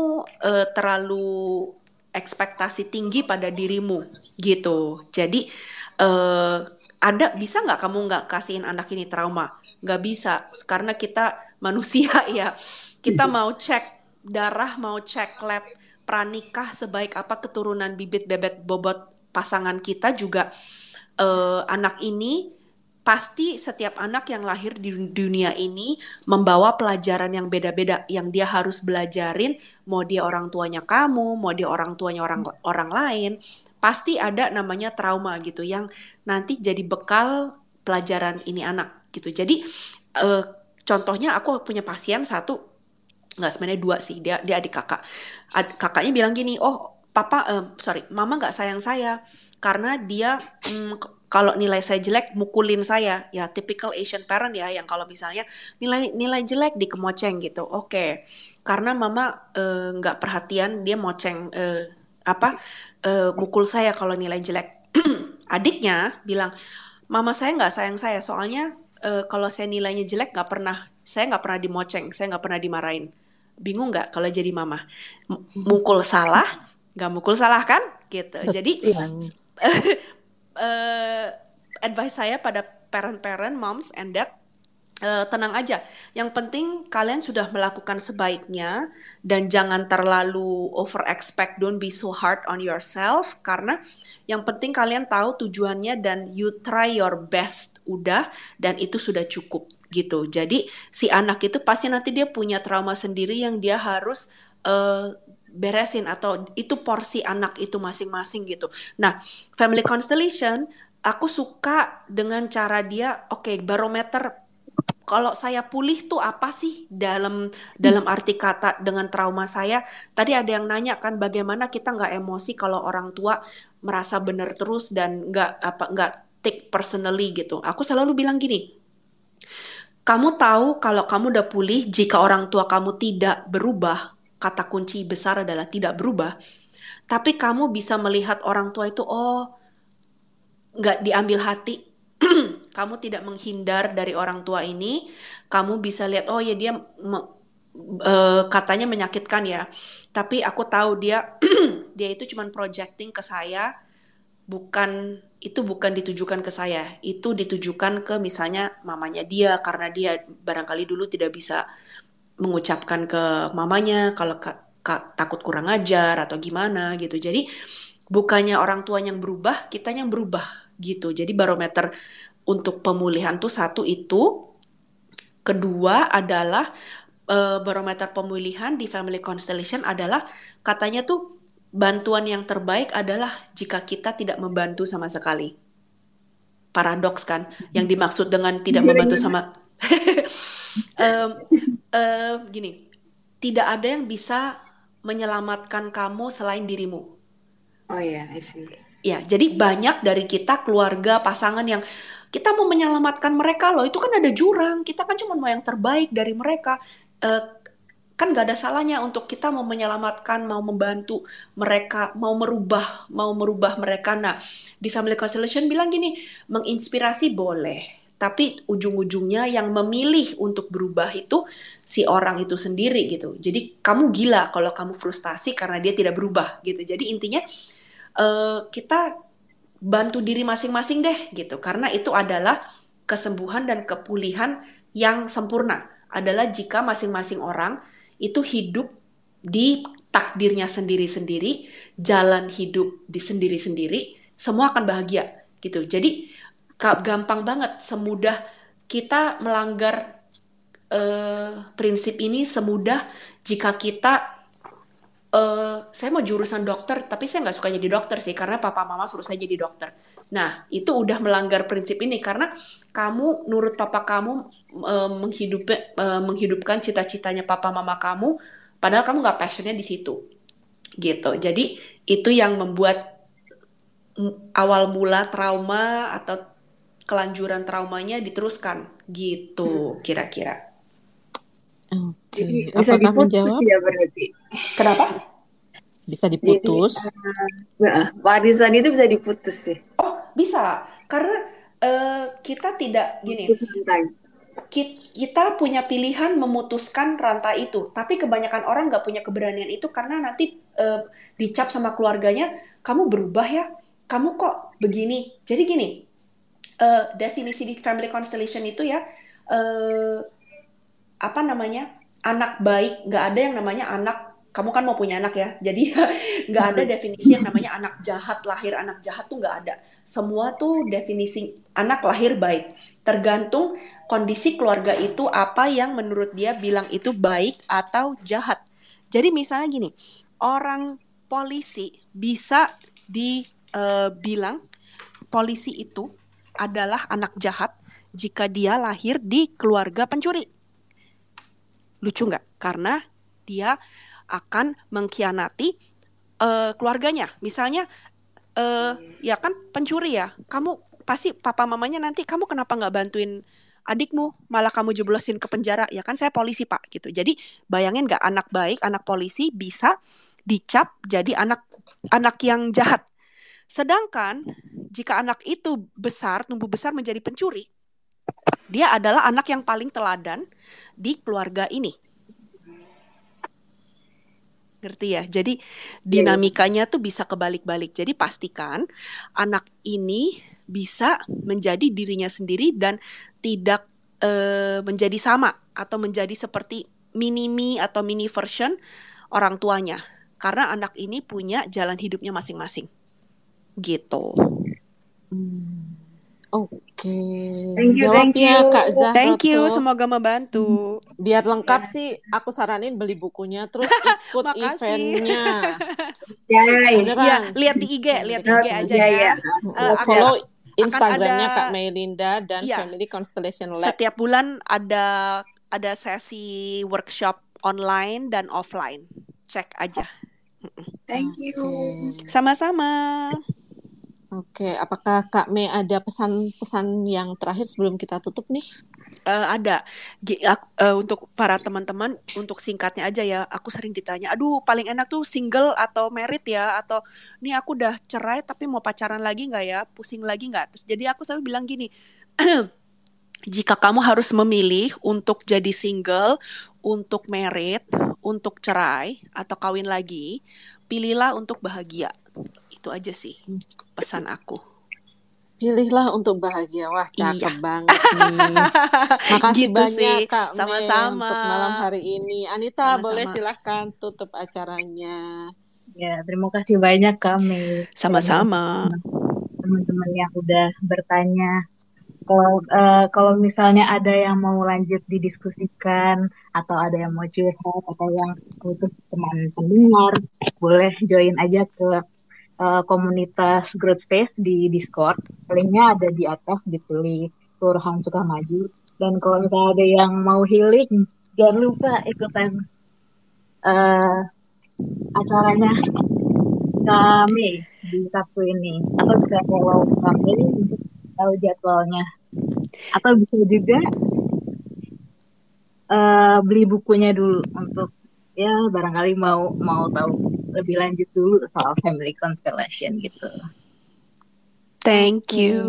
uh, terlalu ekspektasi tinggi pada dirimu gitu. Jadi uh, ada bisa nggak kamu nggak kasihin anak ini trauma? Nggak bisa karena kita <laughs> manusia ya. Kita mau cek darah mau cek lab pranikah sebaik apa keturunan bibit bebet bobot pasangan kita juga uh, anak ini pasti setiap anak yang lahir di dunia ini membawa pelajaran yang beda-beda yang dia harus belajarin mau dia orang tuanya kamu mau dia orang tuanya orang orang lain pasti ada namanya trauma gitu yang nanti jadi bekal pelajaran ini anak gitu. Jadi uh, contohnya aku punya pasien satu nggak sebenarnya dua sih dia dia adik kakak. Ad, kakaknya bilang gini, oh papa uh, sorry mama nggak sayang saya karena dia um, kalau nilai saya jelek mukulin saya ya typical Asian parent ya yang kalau misalnya nilai nilai jelek dikemoceng gitu oke okay. karena mama eh, nggak uh, perhatian dia moceng uh, apa uh, mukul saya kalau nilai jelek. <clears throat> Adiknya bilang, mama saya nggak sayang saya soalnya uh, kalau saya nilainya jelek nggak pernah, saya nggak pernah dimoceng, saya nggak pernah dimarahin. Bingung nggak kalau jadi mama? M mukul salah, nggak mukul salah kan? Gitu. Jadi <laughs> uh, advice saya pada parent-parent, moms and dad uh, tenang aja. Yang penting kalian sudah melakukan sebaiknya dan jangan terlalu over expect. Don't be so hard on yourself karena yang penting kalian tahu tujuannya dan you try your best udah dan itu sudah cukup gitu. Jadi si anak itu pasti nanti dia punya trauma sendiri yang dia harus uh, beresin atau itu porsi anak itu masing-masing gitu. Nah, family constellation aku suka dengan cara dia oke okay, barometer kalau saya pulih tuh apa sih dalam dalam arti kata dengan trauma saya? Tadi ada yang nanya kan bagaimana kita nggak emosi kalau orang tua merasa benar terus dan nggak apa nggak take personally gitu. Aku selalu bilang gini, kamu tahu kalau kamu udah pulih jika orang tua kamu tidak berubah, kata kunci besar adalah tidak berubah. Tapi kamu bisa melihat orang tua itu oh nggak diambil hati <clears throat> kamu tidak menghindar dari orang tua ini, kamu bisa lihat oh ya dia uh, katanya menyakitkan ya. Tapi aku tahu dia <clears throat> dia itu cuman projecting ke saya bukan itu bukan ditujukan ke saya, itu ditujukan ke misalnya mamanya dia karena dia barangkali dulu tidak bisa mengucapkan ke mamanya kalau takut kurang ajar atau gimana gitu. Jadi bukannya orang tua yang berubah, kita yang berubah gitu. Jadi barometer untuk pemulihan tuh satu itu, kedua adalah uh, barometer pemulihan di family constellation adalah katanya tuh bantuan yang terbaik adalah jika kita tidak membantu sama sekali. Paradoks kan, yang dimaksud dengan tidak membantu sama <laughs> um, um, gini, tidak ada yang bisa menyelamatkan kamu selain dirimu. Oh ya, yeah, I see. Ya, jadi banyak dari kita keluarga, pasangan yang kita mau menyelamatkan mereka loh, itu kan ada jurang. Kita kan cuma mau yang terbaik dari mereka. Uh, kan gak ada salahnya untuk kita mau menyelamatkan, mau membantu mereka, mau merubah, mau merubah mereka. Nah, di Family Constellation bilang gini, menginspirasi boleh, tapi ujung-ujungnya yang memilih untuk berubah itu si orang itu sendiri gitu. Jadi kamu gila kalau kamu frustasi karena dia tidak berubah gitu. Jadi intinya uh, kita bantu diri masing-masing deh gitu, karena itu adalah kesembuhan dan kepulihan yang sempurna adalah jika masing-masing orang itu hidup di takdirnya sendiri-sendiri, jalan hidup di sendiri-sendiri, semua akan bahagia gitu. Jadi gampang banget, semudah kita melanggar uh, prinsip ini semudah jika kita uh, saya mau jurusan dokter, tapi saya nggak suka jadi dokter sih karena papa mama suruh saya jadi dokter. Nah, itu udah melanggar prinsip ini karena kamu nurut papa kamu uh, menghidup uh, menghidupkan cita-citanya papa mama kamu, padahal kamu nggak passionnya di situ, gitu. Jadi itu yang membuat awal mula trauma atau kelanjuran traumanya diteruskan, gitu kira-kira. Okay. Jadi bisa Apakah diputus menjawab? ya berarti. Kenapa? Bisa diputus. Jadi, uh, warisan itu bisa diputus sih. Oh, bisa. Karena uh, kita tidak gini. Kita punya pilihan memutuskan rantai itu, tapi kebanyakan orang nggak punya keberanian itu karena nanti uh, dicap sama keluarganya, kamu berubah ya, kamu kok begini. Jadi gini, uh, definisi di family constellation itu ya, uh, apa namanya, anak baik, nggak ada yang namanya anak kamu kan mau punya anak ya, <laughs> jadi nggak ada definisi yang namanya anak jahat lahir anak jahat tuh nggak ada. Semua tuh definisi anak lahir baik, tergantung kondisi keluarga itu apa yang menurut dia bilang itu baik atau jahat. Jadi misalnya gini, orang polisi bisa dibilang eh, uh, polisi itu adalah anak jahat jika dia lahir di keluarga pencuri. Lucu nggak? Karena dia akan mengkhianati uh, keluarganya. Misalnya, uh, ya kan pencuri ya, kamu pasti papa mamanya nanti kamu kenapa nggak bantuin adikmu, malah kamu jeblosin ke penjara, ya kan saya polisi pak gitu. Jadi bayangin nggak anak baik, anak polisi bisa dicap jadi anak anak yang jahat. Sedangkan jika anak itu besar, tumbuh besar menjadi pencuri, dia adalah anak yang paling teladan di keluarga ini ngerti ya. Jadi iya, iya. dinamikanya tuh bisa kebalik-balik. Jadi pastikan anak ini bisa menjadi dirinya sendiri dan tidak uh, menjadi sama atau menjadi seperti mini me atau mini version orang tuanya. Karena anak ini punya jalan hidupnya masing-masing. Gitu. Hmm. Oke. Okay. Thank you, Jawab thank ya, you. Kak Zahra. Thank you, semoga membantu. Biar lengkap yeah. sih, aku saranin beli bukunya terus ikut <laughs> eventnya. <laughs> Ya, ya, lihat di IG, lihat di IG aja ya. ya. Uh, follow Instagramnya ada, Kak Melinda dan ya, Family Constellation Lab. Setiap bulan ada ada sesi workshop online dan offline. Cek aja. Thank you. Sama-sama. Oke, apakah Kak Mei ada pesan-pesan yang terakhir sebelum kita tutup nih? Uh, ada. G uh, untuk para teman-teman, untuk singkatnya aja ya, aku sering ditanya, aduh paling enak tuh single atau married ya, atau nih aku udah cerai tapi mau pacaran lagi nggak ya, pusing lagi nggak? Terus jadi aku selalu bilang gini, <clears throat> jika kamu harus memilih untuk jadi single, untuk merit, untuk cerai atau kawin lagi, pilihlah untuk bahagia. Itu aja sih pesan aku. Pilihlah untuk bahagia. Wah, cakep iya. banget nih. <laughs> Makasih gitu banyak sih. Kak Sama-sama. untuk malam hari ini. Anita, Sama-sama. boleh silahkan tutup acaranya. Ya, terima kasih banyak kami. Sama-sama. Teman-teman yang udah bertanya kalau uh, kalau misalnya ada yang mau lanjut didiskusikan atau ada yang mau curhat atau yang butuh teman pendengar boleh join aja ke uh, komunitas Growth Space di Discord. Linknya ada di atas ditulis Kelurahan Sukamaju. Dan kalau misalnya ada yang mau healing jangan lupa ikutan uh, acaranya kami di Sabtu ini. Atau bisa follow kami untuk tahu jadwalnya. Atau bisa juga uh, beli bukunya dulu untuk ya barangkali mau mau tahu lebih lanjut dulu soal family constellation gitu. Thank you.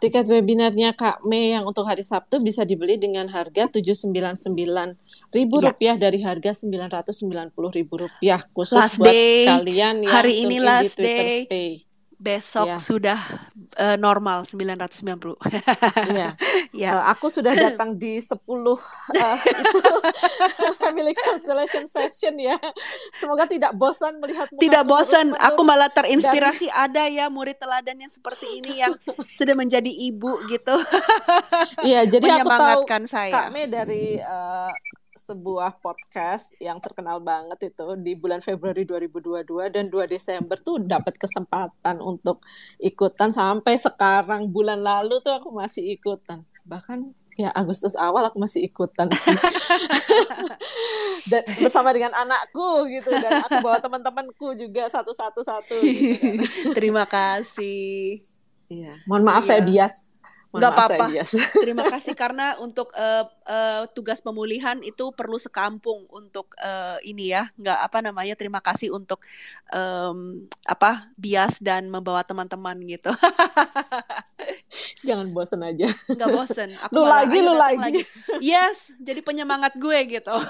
Tiket webinarnya Kak Mei yang untuk hari Sabtu bisa dibeli dengan harga 799 ribu ya. rupiah dari harga 990 ribu rupiah khusus last buat day. kalian yang hari ini last di Twitter day. Stay besok ya. sudah uh, normal 990. Iya. ya. Uh, aku sudah <clears throat> datang di 10 uh, eh, itu <laughs> family constellation session ya. Semoga tidak bosan melihat Tidak bosan. Aku malah terinspirasi dari... ada ya murid teladan yang seperti ini yang sudah menjadi ibu gitu. Iya, jadi aku tahu saya. Kak Mei dari uh, sebuah podcast yang terkenal banget itu di bulan Februari 2022 dan 2 Desember tuh dapat kesempatan untuk ikutan. Sampai sekarang bulan lalu tuh aku masih ikutan. Bahkan ya Agustus awal aku masih ikutan <laughs> dan bersama dengan anakku gitu dan aku bawa teman-temanku juga satu-satu satu gitu kan. <laughs> terima kasih. Iya. Mohon maaf iya. saya bias Gak apa-apa. <laughs> Terima kasih karena untuk uh, uh, tugas pemulihan itu perlu sekampung untuk uh, ini ya. Nggak apa namanya. Terima kasih untuk um, apa bias dan membawa teman-teman gitu. <laughs> Jangan bosen aja. Nggak bosen. Aku lu lagi, lu lagi. lagi. Yes, jadi penyemangat gue gitu. <laughs>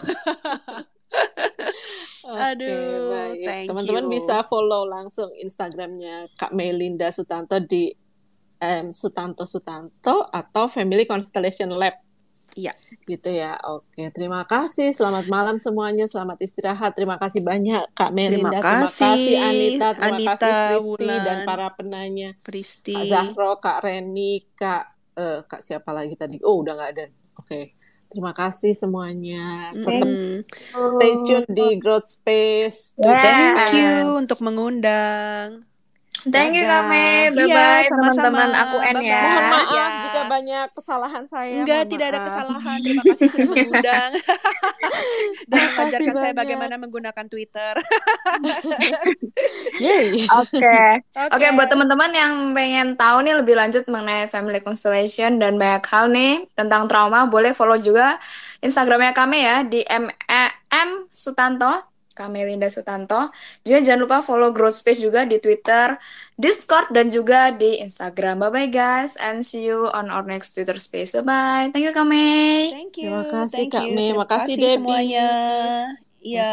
Aduh, teman-teman bisa follow langsung Instagramnya Kak Melinda Sutanto di um, Sutanto Sutanto atau Family Constellation Lab. Iya, gitu ya. Oke, terima kasih. Selamat malam semuanya. Selamat istirahat. Terima kasih banyak Kak Melinda. Terima kasih, terima kasih Anita. Terima Anita, kasih Kristi dan para penanya. Kristi. Kak Zahro, Kak Reni, Kak uh, Kak siapa lagi tadi? Oh, udah nggak ada. Oke. Terima kasih semuanya. Tetap mm. stay tune di Growth Space. Yes. Thank you untuk mengundang. Thank you Kame. Bye bye iya, teman-teman aku N ya. Mohon maaf ya. jika banyak kesalahan saya. Enggak, tidak maaf. ada kesalahan. Terima kasih sudah mengundang. <laughs> Dan mengajarkan saya bagaimana menggunakan Twitter. <laughs> Oke. Oke, buat teman-teman yang pengen tahu nih lebih lanjut mengenai family constellation dan banyak hal nih tentang trauma, boleh follow juga Instagramnya kami ya di M, e, M Sutanto Kamelinda Sutanto. Juga jangan lupa follow Growth Space juga di Twitter, Discord, dan juga di Instagram. Bye-bye guys, and see you on our next Twitter Space. Bye-bye. Thank you, Kame. Thank you. Terima kasih, Kak Mei. Terima kasih, Debbie. Semuanya. Iya.